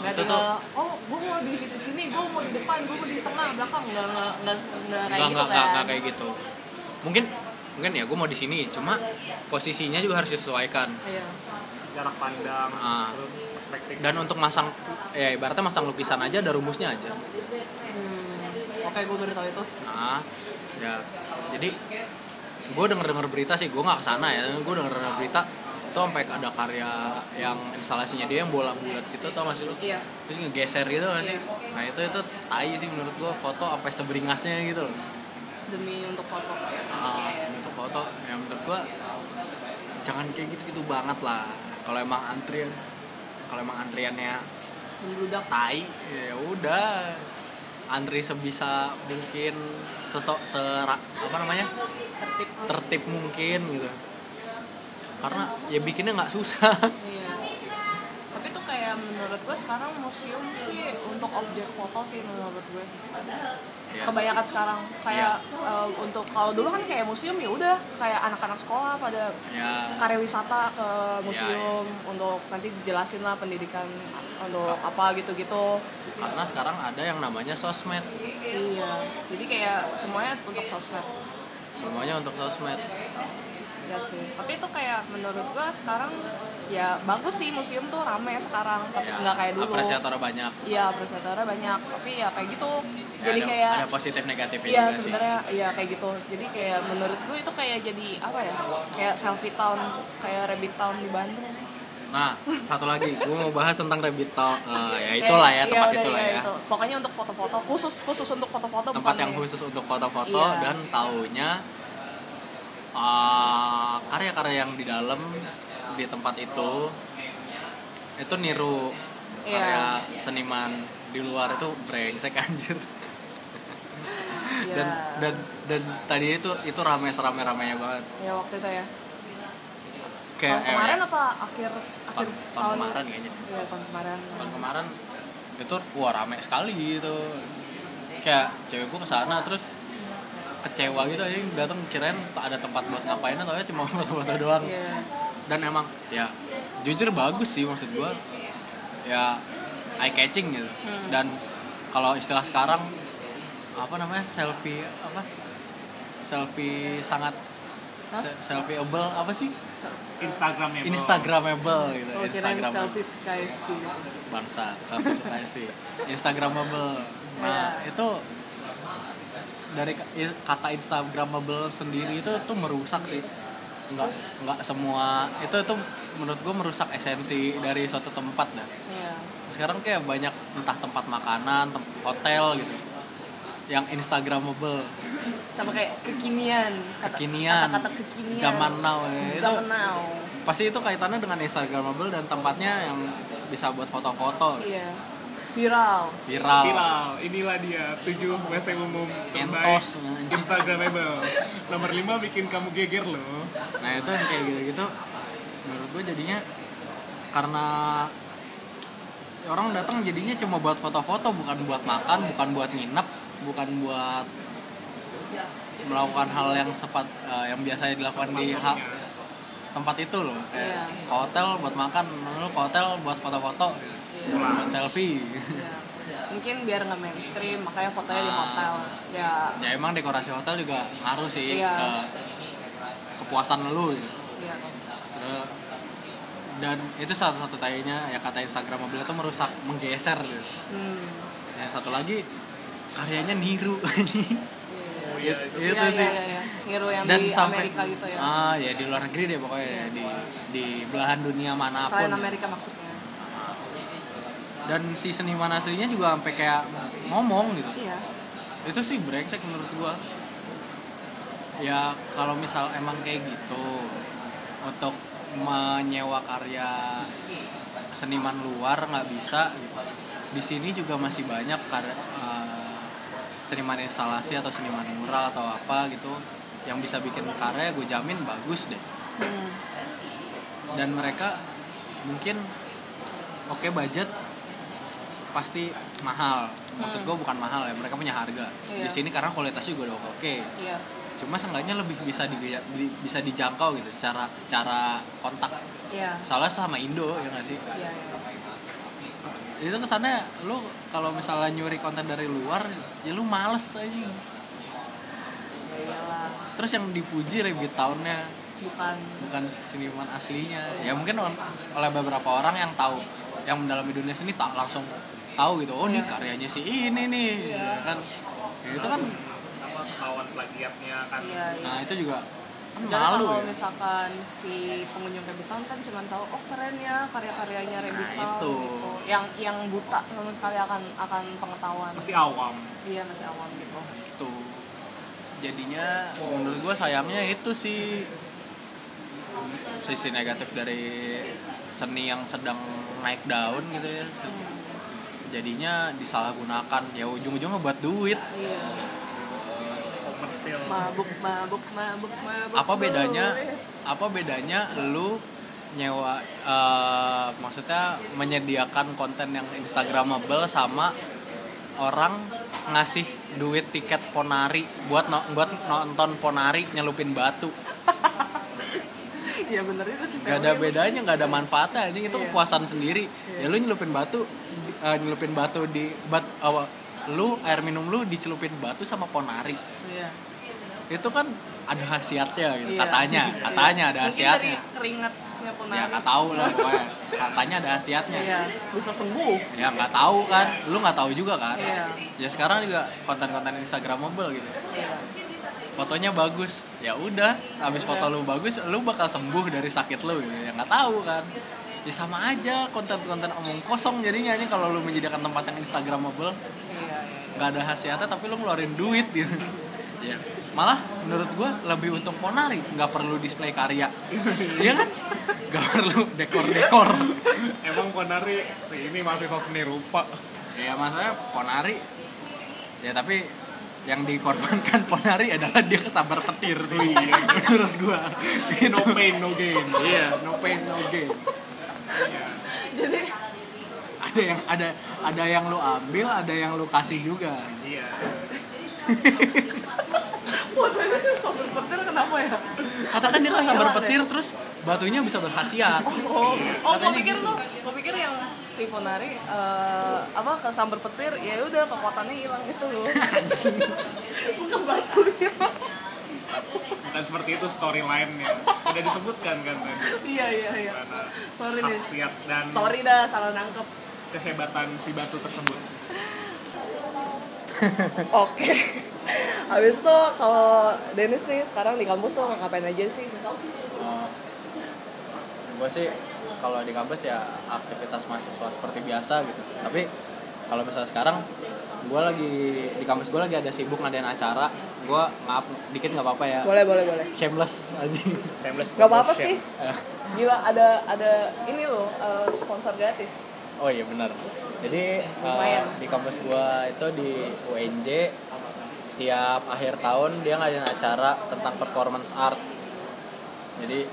Nggak itu tuh oh gue mau di sisi sini gue mau di depan gue mau di tengah belakang. Nggak nggak nggak nggak kayak gitu nggak nggak kan? nggak kayak gitu. Mungkin mungkin ya gue mau di sini cuma posisinya juga harus disesuaikan. Iya. Jarak pandang Ah. terus perspektif. Dan untuk masang ya ibaratnya masang lukisan aja ada rumusnya aja. Hmm. oke gue baru tahu itu. Nah, ya. Jadi gue denger denger berita sih gue nggak ke sana ya gue denger denger berita itu sampai ada karya yang instalasinya dia yang bola bulat gitu tau gak sih lu? Iya. Terus ngegeser gitu gak sih? Nah itu itu tai sih menurut gue foto apa seberingasnya gitu loh. Demi untuk foto. Ah, foto yang menurut gue jangan kayak gitu gitu banget lah. Kalau emang antrian kalau emang antriannya membludak tai ya udah. Antri sebisa mungkin sesok sera, apa namanya? Tertib. Tertib mungkin gitu. Karena ya bikinnya nggak susah. Iya. Tapi tuh kayak menurut gue sekarang museum sih untuk objek foto sih menurut gue. Ya. Kebanyakan sekarang kayak eh, untuk kalau dulu kan kayak museum ya udah kayak anak-anak sekolah pada ya karya wisata ke museum untuk nanti dijelasin lah pendidikan untuk apa gitu-gitu. karena sekarang ada yang namanya sosmed Iya. Jadi kayak semuanya untuk sosmed. semuanya untuk sosmed Ya sih. Tapi itu kayak menurut gue sekarang ya bagus sih museum tuh rame sekarang, tapi ya nggak kayak dulu. apresiator banyak Iya, apresiatornya banyak, tapi ya kayak gitu. Ya, jadi ada, kayak ada positif negatifnya Iya sebenarnya iya kayak gitu. Jadi kayak menurut gue itu kayak jadi apa ya? Kayak selfie town, kayak rabbit town di Bandung. nah satu lagi gue mau bahas tentang rabbit talk Eh, ya itulah ya iya, tempat udah, itulah iya, ya itu. Pokoknya untuk foto-foto khusus khusus untuk foto-foto tempat yang khusus untuk foto-foto Iya. dan taunya uh, karya-karya yang di dalam di tempat itu itu niru Iya. karya seniman di luar itu brengsek anjir Iya. dan dan dan tadi itu itu rame serame ramenya banget ya waktu itu ya. kayak tahun kemarin eh, apa akhir akhir tahun, tahun kemarin kayaknya Iya, tahun kemarin. tahun kemarin itu wah rame sekali gitu kayak cewek gue ke sana terus kecewa gitu aja datang kirain ada tempat buat ngapain atau cuma foto-foto doang Iya. dan emang ya jujur bagus sih maksud gue ya eye catching gitu Hmm. dan kalau istilah sekarang apa namanya selfie apa selfie sangat se- selfieable apa sih Instagramnya bro. instagramable gitu Oh, instagramable selfie sky sih. bangsa sampai suka sih instagramable nah Iya. itu dari kata instagramable sendiri itu tuh merusak sih nggak nggak semua itu itu menurut gue merusak esensi dari suatu tempat dah Iya. sekarang kayak banyak entah tempat makanan tem- hotel gitu yang instagramable Sama kayak kekinian. Kata- kekinian Kata-kata kekinian. zaman now ya. itu Zaman now. pasti itu kaitannya dengan instagramable dan tempatnya yang bisa buat foto-foto Iya. Viral. viral Viral, inilah dia tujuh WC umum terbaik. Instagramable. Nomor 5 bikin kamu geger loh. nah itu yang kayak gitu-gitu menurut gue jadinya karena orang datang jadinya cuma buat foto-foto bukan buat makan bukan buat nginep bukan buat melakukan hal yang sepat eh, yang biasanya dilakukan di ha- tempat itu loh kayak Iya. ke hotel buat makan lalu ke hotel buat foto-foto buat selfie Iya. mungkin biar nggak mainstream makanya fotonya di Ah. hotel ya ya emang dekorasi hotel juga ngaruh sih Iya. ke kepuasan lu gitu. ya Terus dan itu salah satu tayanya ya kata Instagram mobil itu merusak menggeser gitu. hmm. yang satu lagi karyanya niru Oh iya, itu. itu Iya, sih iya, iya. yang dan di sampai Amerika gitu ya ah ya di luar negeri deh pokoknya ya, di di belahan dunia mana pun selain Amerika maksudnya dan si seniman aslinya juga sampai kayak ngomong gitu. Iya. Itu sih brengsek menurut gua. Ya kalau misal emang kayak gitu untuk menyewa karya seniman luar nggak bisa gitu. Di sini juga masih banyak karya eh, seniman instalasi atau seniman mural atau apa gitu yang bisa bikin karya gue jamin bagus deh. Hmm. dan mereka mungkin oke budget pasti mahal. Maksud gue bukan mahal ya mereka punya harga. Iya. di sini karena kualitasnya juga udah oke. Iya. Cuma seenggaknya lebih bisa di, bisa dijangkau gitu secara secara kontak. Iya. Salah sama Indo ya nggak sih? Iya iya. itu kesannya lu kalau misalnya nyuri konten dari luar ya lu males aja. Ya iyalah. Terus yang dipuji Rabbit Town-nya bukan. Bukan seniman aslinya. Ya mungkin oleh beberapa orang yang tahu. Yang mendalami dunia seni tak langsung tahu gitu oh ini Iya. karyanya si ini nih Iya. kan ya, itu kan apa plagiatnya kan iya iya nah itu juga kan Jadi malu kalau ya misalkan si pengunjung Town kan cuma tahu oh keren ya karya-karyanya Rabbit Nah, itu. gitu. Yang yang buta sama sekali akan akan pengetahuan. masih awam Iya masih awam gitu. itu jadinya menurut gua sayangnya itu sih sisi negatif dari seni yang sedang naik daun gitu ya jadinya disalahgunakan ya ujung-ujungnya buat duit Iya. Mabuk mabuk mabuk mabuk. apa bedanya apa bedanya lu nyewa eh, maksudnya menyediakan konten yang instagramable sama orang ngasih duit tiket ponari buat no- buat nonton ponari nyelupin batu Iya bener itu sih. gak ada bedanya nggak ada manfaatnya ini itu Iya. kepuasan sendiri ya lu nyelupin batu eh, nyelupin batu di bat awal lu air minum lu dicelupin batu sama ponari Iya. itu kan ada khasiatnya gitu Iya. katanya katanya ada Mungkin khasiatnya dari keringatnya ponari. ya nggak tahu lah pokoknya katanya ada khasiatnya Iya, bisa sembuh. ya nggak tahu kan lu nggak tahu juga kan Iya. ya sekarang juga konten-konten instagramable gitu Iya. fotonya bagus ya udah habis foto lu bagus lu bakal sembuh dari sakit lu gitu ya nggak tahu kan ya sama aja konten-konten omong kosong jadinya ini kalau lu menyediakan tempat yang instagramable. Iya, iya. nggak ada khasiatnya tapi lu ngeluarin duit gitu. Ya malah menurut gua lebih untung ponari. Nggak perlu display karya. Iya kan? Nggak perlu dekor-dekor. Emang ponari ini masih seni rupa. Ya maksudnya ponari ya tapi yang dikorbankan ponari adalah dia kesabar petir sih Iya. menurut gua. Gitu. no pain no gain. Iya no pain no gain. Iya. Jadi ada yang ada ada yang lu ambil ada yang lu kasih juga iya fotonya sih sopir petir kenapa ya? katakan dia kesabar petir terus batunya bisa berkhasiat Oh, oh, gue Katanya pikir gitu. lu, gue pikir yang si Ponari eh, apa ke sambar petir, ya udah kekuatannya hilang gitu loh. Bukan batunya. Bukan seperti itu storyline-nya udah disebutkan kan tadi iya iya iya. karena Sorry nih. dan Sorry dah salah nangkep. kehebatan si batu tersebut Oke. Habis itu kalau Dennis nih sekarang di kampus tuh ngapain aja sih? gue sih kalau di kampus ya aktivitas mahasiswa seperti biasa gitu tapi kalau misalnya sekarang gue lagi di kampus gue lagi ada sibuk ngadain acara gue maaf dikit nggak apa-apa ya. Boleh boleh boleh. shameless aja Shameless Gak apa-apa sih. Gila ada ada ini loh eh, sponsor gratis. oh iya benar. Jadi uh, di kampus gue itu di UNJ tiap akhir tahun dia ngadain acara tentang performance art. Jadi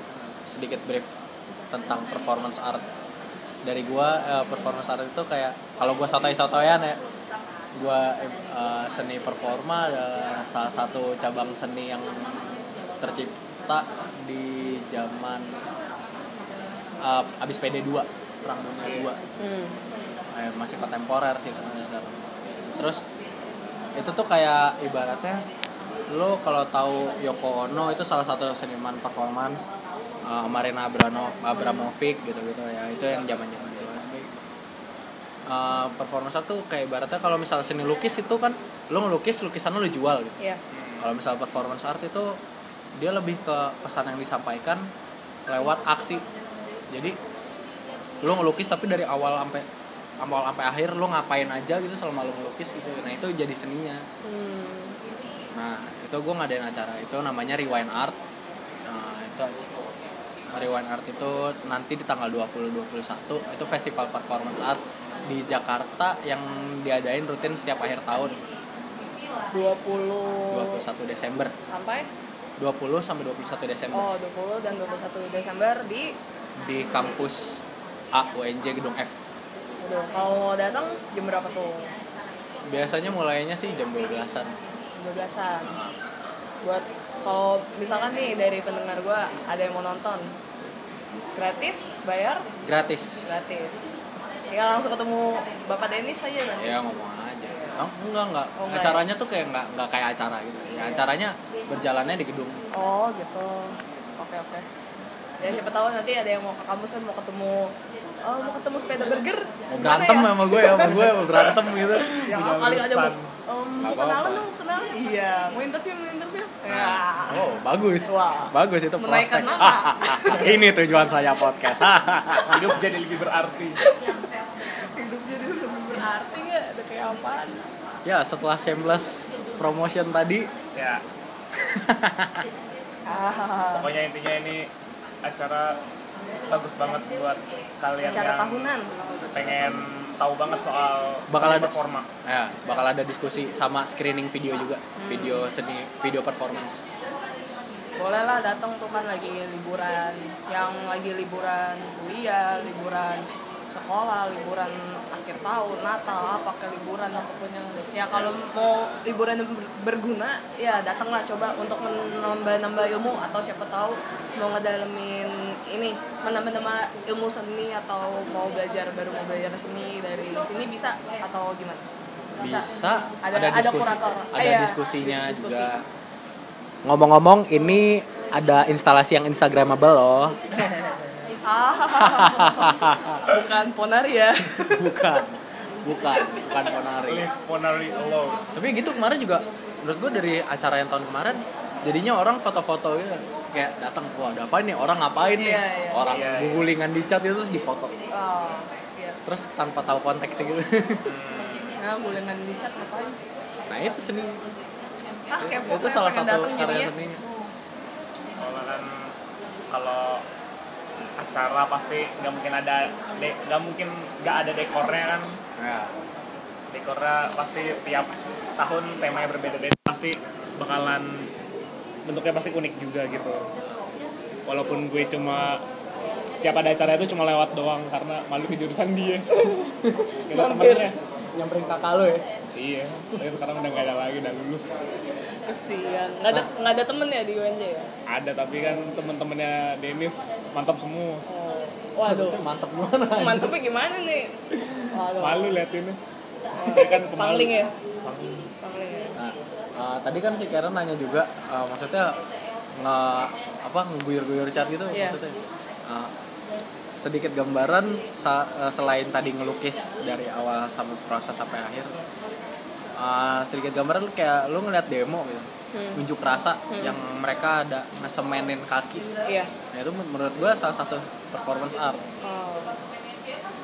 sedikit brief tentang performance art. Dari gua eh, performance art itu kayak kalau gua sotoy-sotoyan ya gua eh, seni performa adalah salah satu cabang seni yang tercipta di zaman eh, abis PD 2 perang dunia 2 Hmm. eh, masih kontemporer sih namanya sekarang. Terus itu tuh kayak ibaratnya lo kalau tahu Yoko Ono itu salah satu seniman performance uh, Marina Abrano Abramovic gitu gitu ya. Itu yang zaman zaman uh, performance art tuh kayak ibaratnya kalau misalnya seni lukis itu kan lo ngelukis lukisan lo jual gitu. Iya. kalau misal performance art itu dia lebih ke pesan yang disampaikan lewat aksi. Jadi lo ngelukis tapi dari awal sampai awal sampai akhir lo ngapain aja gitu selama lo ngelukis gitu. Nah itu jadi seninya. Hmm. nah itu gue ngadain acara itu namanya rewind art. Nah itu rewind art itu nanti di tanggal 20 21 itu festival performance art di Jakarta yang diadain rutin setiap akhir tahun 20 21 Desember sampai 20 sampai 21 Desember oh 20 dan 21 Desember di di kampus A UNJ Gedung F. Aduh, kalau mau datang jam berapa tuh? Biasanya mulainya sih jam 12-an. 12-an. Buat kalau misalkan nih dari pendengar gua ada yang mau nonton gratis, bayar Gratis. gratis. Tinggal langsung ketemu Bapak Denis aja kan. Ya ngomong aja. Oh, enggak enggak. Oh, enggak Acaranya tuh kayak enggak enggak kayak acara gitu. Ya, acaranya berjalannya di gedung. Oh, gitu. Oke, oke. Ya siapa tahu nanti ada yang mau ke kampus kan mau ketemu Oh, mau ketemu sepeda burger. Mau berantem ya? sama gue ya, sama gue mau berantem gitu. Ya, kali aja mau, pesan. Om, mau kenalan dong, kenalan. Iya, mau interview, mau interview. Ya. Nah, oh, bagus. Wah. Bagus itu Menaikkan prospek. nama. Ini tujuan saya podcast. hidup jadi lebih berarti apaan? ya, setelah shameless promotion tadi, ya Ah, pokoknya intinya ini acara bagus banget buat kalian acara yang tahunan. pengen tahu banget soal Bakal ada- performa ya, bakal ada diskusi sama screening video juga. Video seni, video performance. Boleh lah datang tuh kan lagi liburan. Yang lagi liburan kuliah, liburan sekolah, liburan akhir tahun, Natal, apa ke liburan apa pun yang ya kalau mau liburan yang ber- berguna ya datanglah coba untuk menambah-nambah ilmu atau siapa tahu mau ngedalemin ini menambah-nambah ilmu seni atau mau belajar baru mau belajar seni dari sini bisa atau gimana? Bisa. Ada ada, diskusi, kurator. Ada Eh, diskusinya diskusi. juga. Ngomong-ngomong, ini ada instalasi yang instagramable loh. Ah, bukan ponari ya. bukan. Bukan, bukan ponari. live ponari alone Tapi gitu kemarin juga menurut gue dari acara yang tahun kemarin jadinya orang foto-foto gitu kayak datang wah ada apa nih orang ngapain nih Iya, iya. orang Iya, iya. gulingan di chat itu terus difoto Oh, iya. terus tanpa tahu konteksnya gitu Nah, bulangan di chat ngapain? nah itu seni Ah, kepo. itu salah satu karya seninya soalnya kan kalau acara pasti nggak mungkin ada nggak mungkin nggak ada dekornya kan? Ya. Dekornya pasti tiap tahun temanya berbeda-beda pasti bakalan bentuknya pasti unik juga gitu. Walaupun gue cuma tiap ada acara itu cuma lewat doang karena malu ke jurusan dia. Gak temennya nyamperin kakak lo ya? Iya tapi sekarang udah nggak ada lagi udah lulus Kesian. Nggak ada nggak ada temen ya di UNJ ya? ada tapi kan temen-temennya Dennis mantap semua Oh. Waduh. mantep gimana Mantepnya gimana nih? Waduh. malu liatinnya dia kan pemalu. Pangling ya? Pangling ya. Nah, eh, tadi kan si Karen nanya juga, eh, maksudnya nge apa ngeguyur-guyur chat gitu Iya. maksudnya. Eh, sedikit gambaran sa- eh, selain tadi ngelukis dari awal sampai proses sampai akhir. Eh, sedikit gambaran lu kayak lu ngeliat demo gitu. Hmm. Unjuk rasa yang mereka ada ngesemenin kaki. Iya. Nah, itu menurut gua salah satu performance art Oh.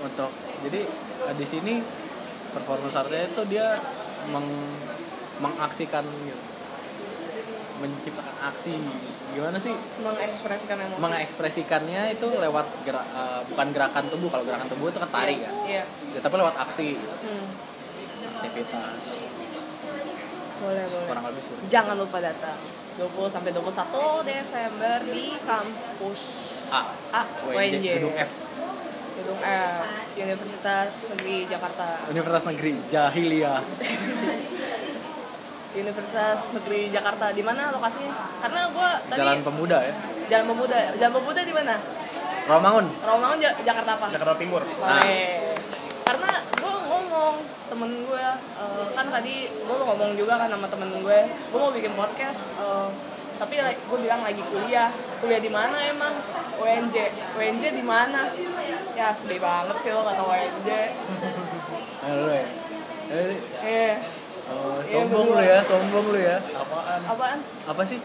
untuk jadi eh, di sini performance artnya itu dia meng, mengaksikan gitu menciptakan aksi gimana sih Mengekspresikan emosi. mengekspresikannya itu lewat gerak eh, bukan gerakan tubuh kalau gerakan tubuh itu kan tari kan Iya. Ya, tapi lewat aksi Hmm. aktivitas Boleh, boleh. kurang lebih sulit Jangan lupa datang. 20 sampai 21 Desember di kampus A. A UNJ gedung F. Gedung UNF Universitas Negeri Jakarta. Universitas Negeri Jahiliyah. Universitas Negeri Jakarta. Di mana lokasinya? Karena gue tadi Jalan Pemuda ya? Jalan Pemuda. Jalan Pemuda di mana? Romangun Rawamangun Ja- Jakarta apa? Jakarta Timur. Nah. Oke. Temen gue eh, kan tadi gue ngomong juga kan sama temen gue, gue mau bikin podcast, eh, tapi gue bilang lagi kuliah, kuliah di mana emang? UNJ, UNJ di mana? Ya sedih banget sih lo kata UNJ. Halo ya Eh, Eh, oh, Iya, sombong lu ya, sombong lu ya. apaan apaan? Apa sih?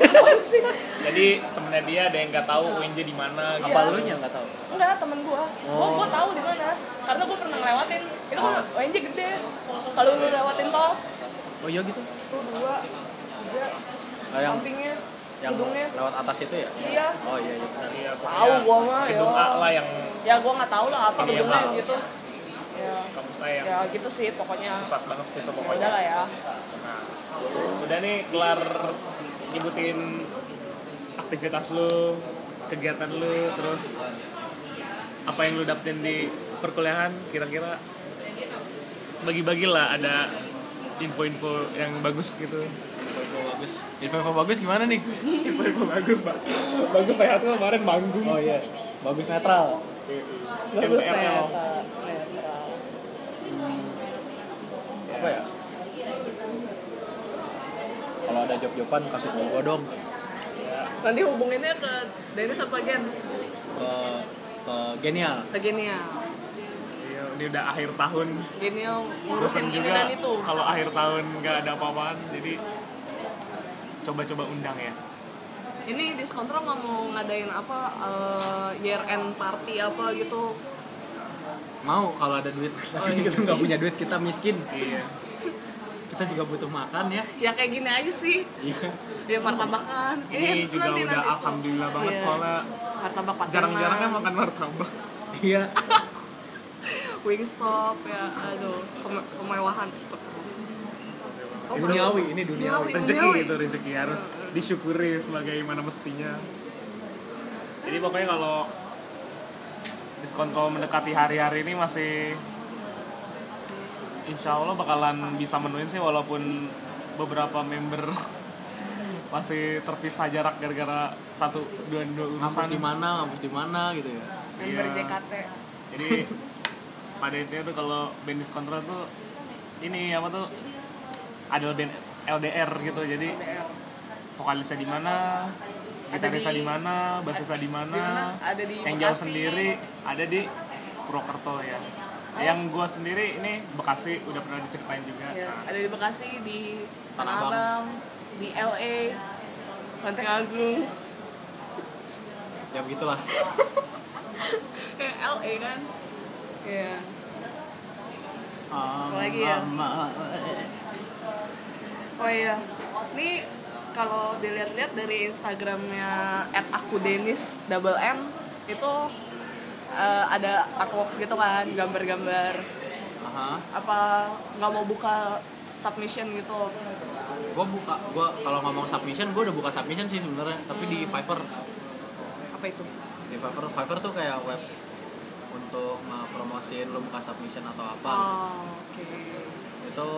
Apaan sih? jadi temennya dia ada yang nggak tahu UNJ di mana gitu. Apa lu nya nggak tahu? Enggak, temen gue. Gue Oh. gue tahu di mana. Karena gue pernah ngelewatin. Itu kan UNJ gede. Kalau lu lewatin tol, Oh iya gitu. tuh dua, tiga, Oh, yang sampingnya, yang gedungnya. lewat atas itu ya? Iya. Oh iya iya. Iya, Tahu gua mah, gedung ya. A lah yang ya gue nggak tahu lah apa gedungnya gitu ya kamu sayang ya gitu sih pokoknya pusat banget situ ya pokoknya udah lah ya Nah, udah nih kelar nyebutin aktivitas lu, kegiatan lu, terus apa yang lu dapetin di perkuliahan kira-kira bagi-bagilah ada info-info yang bagus gitu. Info bagus. Info bagus gimana nih? Info-info bagus, Pak. Bagus sehat tuh kemarin manggung. Oh iya. Bagus netral. bagus MPRL. netral netral Apa ya? Kalau ada job-joban kasih tau gua dong nanti hubunginnya ke Dennis apa Gen ke ke genial. ke Genial Iya, ini udah akhir tahun. Genial ngurusin ini juga dan itu kalau akhir tahun nggak ada apa-apaan, jadi coba-coba undang ya. ini diskontrol nggak mau ngadain apa eh, year end party apa gitu Mau kalau ada duit. Tapi kita nggak punya duit, kita miskin. Iya. Kita juga butuh makan ya. ya kayak gini aja sih dia martabakan Ini juga udah alhamdulillah banget Iya. soalnya martabak jarang-jarang kan makan martabak. Iya. Wingstop ya aduh keme- kemewahan stop Duniawi, ini duniawi. Duniawi. rezeki itu rezeki harus disyukuri sebagaimana mestinya jadi pokoknya kalau diskon mendekati hari-hari ini masih insya Allah bakalan bisa menuin sih walaupun beberapa member masih terpisah jarak gara-gara satu dua dua Ngampus urusan di mana, ngampus di mana gitu ya. member Iya. JKT jadi pada intinya tuh kalau band diskontra tuh ini apa tuh adalah band LDR gitu. Jadi vokalisnya di mana gitarisnya di- di mana bassisnya di mana yang jauh sendiri ada di Purwokerto ya yang gua sendiri ini Bekasi udah pernah diceritain juga Ya, Nah, ada di Bekasi, di Tanah Abang. Abang, di LA, Lenteng Agung. Ya begitulah. LA kan? Iya. Apalagi ya? Oh iya. Ini kalau dilihat-lihat dari Instagramnya @akudenis double M itu eh, ada artwork gitu kan, gambar-gambar Aha. apa nggak mau buka submission gitu Gue buka, gue kalau ngomong submission, gue udah buka submission sih sebenarnya. Tapi di Fiverr, apa itu di Fiverr, Fiverr tuh kayak web untuk ngepromosiin lo buka submission atau apa. oh, oke Itu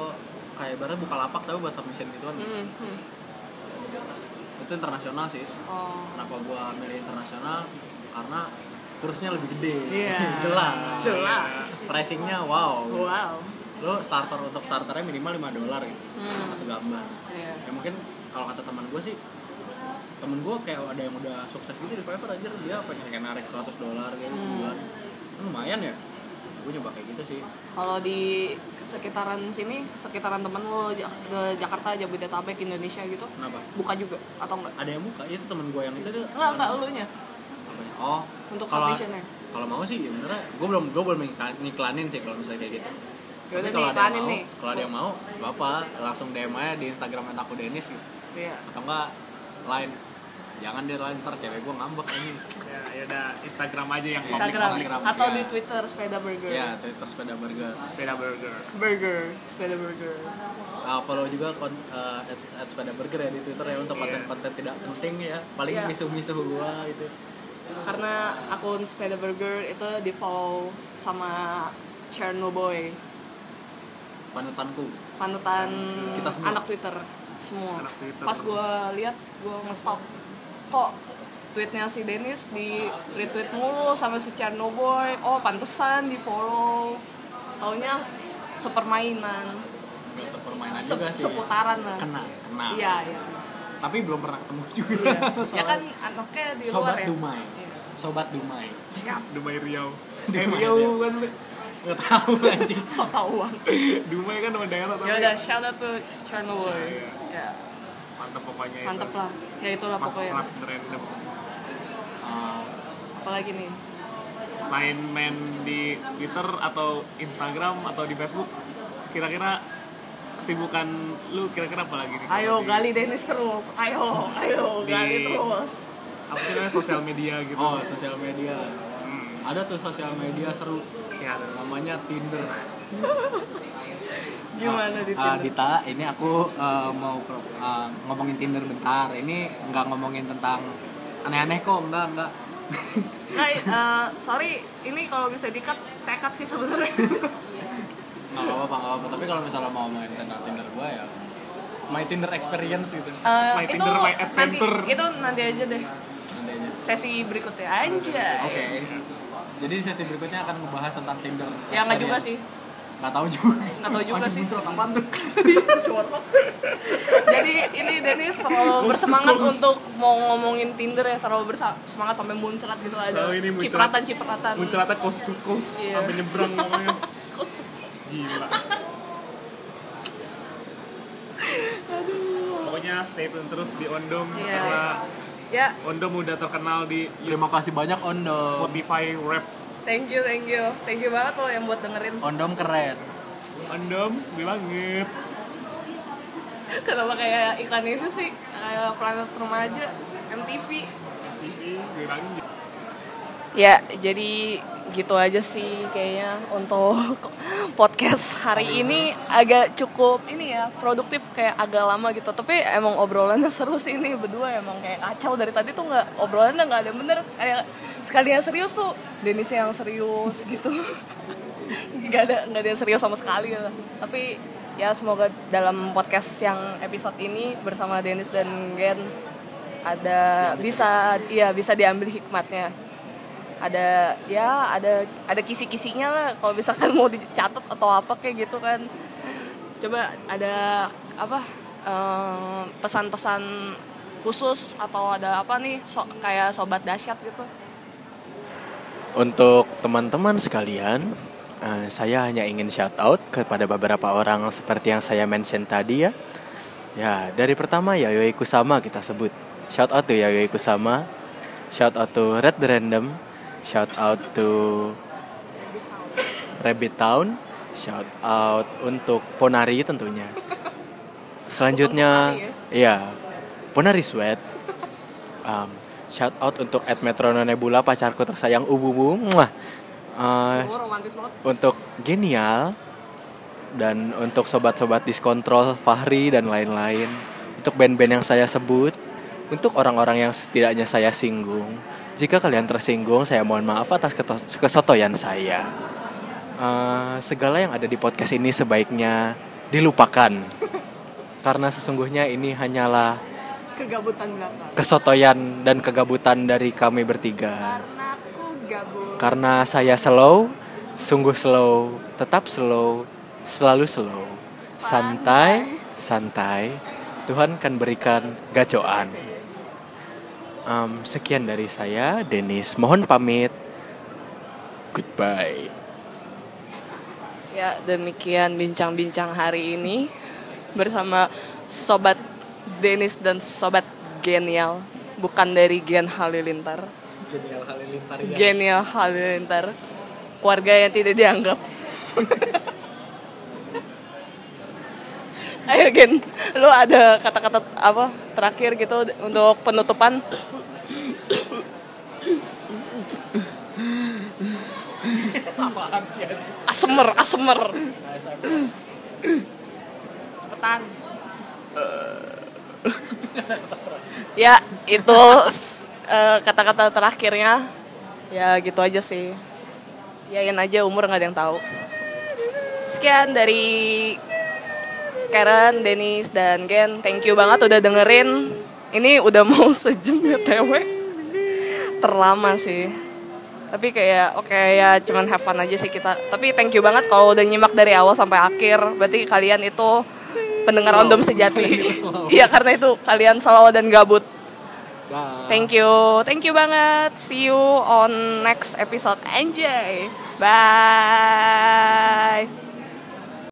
kayak ibaratnya buka lapak tapi buat submission gitu kan. Hmm, hmm. Itu internasional sih. oh Kenapa gue milih internasional? Karena kursnya lebih gede. Iya. Jelas. jelas Pricingnya wow. wow Lo starter untuk starternya minimal 5 dolar gitu. Hmm. Satu gambar. Iya. ya mungkin kalau kata teman gue sih temen gue kayak ada yang udah sukses gitu di Fiverr aja dia pengen kayak narik 100 dolar gitu sebulan Kan lumayan ya gue nyoba kayak gitu sih kalau di sekitaran sini sekitaran temen lo ke Jakarta Jabodetabek Indonesia gitu kenapa buka juga atau enggak ada yang buka itu temen gue yang itu dia enggak enggak elunya apanya? oh untuk kalau submissionnya? kalau mau sih ya benernya gue belum gue belum ngiklan- ngiklanin sih kalau misalnya kayak gitu. Kalau nih, ada yang mau kalau ada yang mau bapak langsung DM aja di Instagram aku Denis gitu. iya. Atau enggak line jangan deh line ntar cewek gue ngambek ini ya ya udah Instagram aja yang public Instagram public. Instagram, atau ya. di Twitter sepeda burger. Ya Twitter sepeda burger. Sepeda burger. Burger sepeda burger. Uh, follow juga kon, uh, at, at sepeda burger ya di Twitter ya untuk Iya. konten-konten tidak penting ya. Paling Iya. misuh-misuh gua gitu karena akun sepeda burger itu di follow sama Chernobyl panutanku panutan Kita semua. anak Twitter semua. Anak Twitter. Pas gue lihat gue nge-stop kok tweetnya si Dennis di retweet mulu sama si Chernobyl. Oh pantesan di follow. Taunya sepermainan, nggak sepermainan se- juga sih seputaran lah. kena kena Iya iya. tapi belum pernah ketemu juga ya Soalnya kan anaknya di sobat luar ya. Dumai sobat Dumai Siap. Dumai Riau Dumai eh, Riau kan nggak tahu anjing So tau banget. Dumai kan nama daerah tapi Ya udah shout out to Chernobyl. Ya mantap pokoknya itu. mantep lah. Ya itulah pas pokoknya. rap random Ah, Apalagi nih. selain main di Twitter atau Instagram atau di Facebook kira-kira kesibukan lu kira-kira apa lagi nih Ayo Di- gali Dennis terus. Ayo, ayo Di- gali terus. Apa sih namanya sosial media gitu oh sosial media Hmm, ada tuh sosial media seru ya ada. namanya Tinder Gimana di Ah, Tinder? Dita ini aku eh, mau ah, ngomongin Tinder bentar ini nggak ngomongin tentang aneh-aneh kok enggak enggak Nah, eh, sorry, ini kalau bisa dikat, saya cut sih sebenarnya. nggak apa-apa nggak apa-apa tapi kalau misalnya mau main tentang Tinder gua ya my Tinder experience gitu Eh, My itu Tinder, my nanti, adventure. itu nanti aja deh. Aja Sesi berikutnya anjay. Oke. Jadi di sesi berikutnya akan membahas tentang Tinder. Ya nggak juga sih. Nggak tahu juga. Nggak tahu juga sih. apaan tuh? Jadi ini Dennis terlalu bersemangat untuk mau ngomongin Tinder ya, terlalu bersemangat sampai muncrat gitu ada Oh, ini muncrat. cipratan-cipratan. Muncratnya coast to coast Iya. sampai nyebrang ngomongnya gila pokoknya stay tune terus di Ondom Iya. karena Ya, Ondom udah terkenal di Terima kasih banyak Ondom. Spotify rap thank you, thank you. Thank you banget loh yang buat dengerin. Ondom keren. Ondom gue banget Kenapa kayak iklan itu sih? Kayak Planet Remaja, MTV. TV gue banget Ya, jadi gitu aja sih kayaknya untuk podcast hari ini. Agak cukup ini ya produktif kayak agak lama gitu. Tapi emang obrolannya seru sih ini berdua emang kayak kacau. Dari tadi tuh nggak obrolannya nggak ada yang bener. Sekali sekali yang serius tuh Denis yang serius gitu. Nggak ada nggak ada yang serius sama sekali. Lah. tapi ya semoga dalam podcast yang episode ini bersama Denis dan Gen ada bisa iya bisa diambil hikmatnya ada ya ada ada kisi-kisinya lah kalau misalkan mau dicatat atau apa kayak gitu kan coba ada apa eh, pesan-pesan khusus atau ada apa nih so, kayak sobat dahsyat gitu Untuk teman-teman sekalian, eh, saya hanya ingin shout out kepada beberapa orang seperti yang saya mention tadi ya. Ya, dari pertama Yayoi Kusama kita sebut. Shout out to Yayoi Kusama. Shout out to Red Random. Shout out to Rabbit Town. Shout out untuk Ponari tentunya. Selanjutnya, iya, Ponari Sweat. Um, shout out untuk Ed Metrono Nebula pacarku tersayang Ububu. Muah. Uh, oh, untuk Genial dan untuk sobat-sobat diskontrol Fahri dan lain-lain untuk band-band yang saya sebut untuk orang-orang yang setidaknya saya singgung jika kalian tersinggung saya mohon maaf atas kesotoyan saya Eh, segala yang ada di podcast ini sebaiknya dilupakan karena sesungguhnya ini hanyalah kegabutan belakang kesotoyan dan kegabutan dari kami bertiga karena aku gabut karena saya slow, sungguh slow, tetap slow, selalu slow. Santai, santai. Tuhan kan berikan gacoan. Em, sekian dari saya, Denis. Mohon pamit. Goodbye. Ya, demikian bincang-bincang hari ini bersama Sobat Denis dan Sobat Genial. Bukan dari Gen Halilintar. Genial Halilintar Genial Halilintar. Keluarga yang tidak dianggap. Ayo Gen, lu ada kata-kata apa terakhir gitu untuk penutupan? Apaan sih aja? Asemer, asemer. Cepetan. ya, itu eh, kata-kata terakhirnya ya gitu aja sih yain aja umur nggak ada yang tahu sekian dari Karen, Dennis, dan Gen thank you banget udah dengerin. Ini udah mau sejam ya TW terlama sih. Tapi kayak oke ya cuman have fun aja sih kita. Tapi thank you banget kalau udah nyimak dari awal sampai akhir. Berarti kalian itu pendengar Slow. ondom sejati. Slow. iya karena itu kalian slow dan gabut. Thank you. Thank you banget. See you on next episode. Enjoy. Bye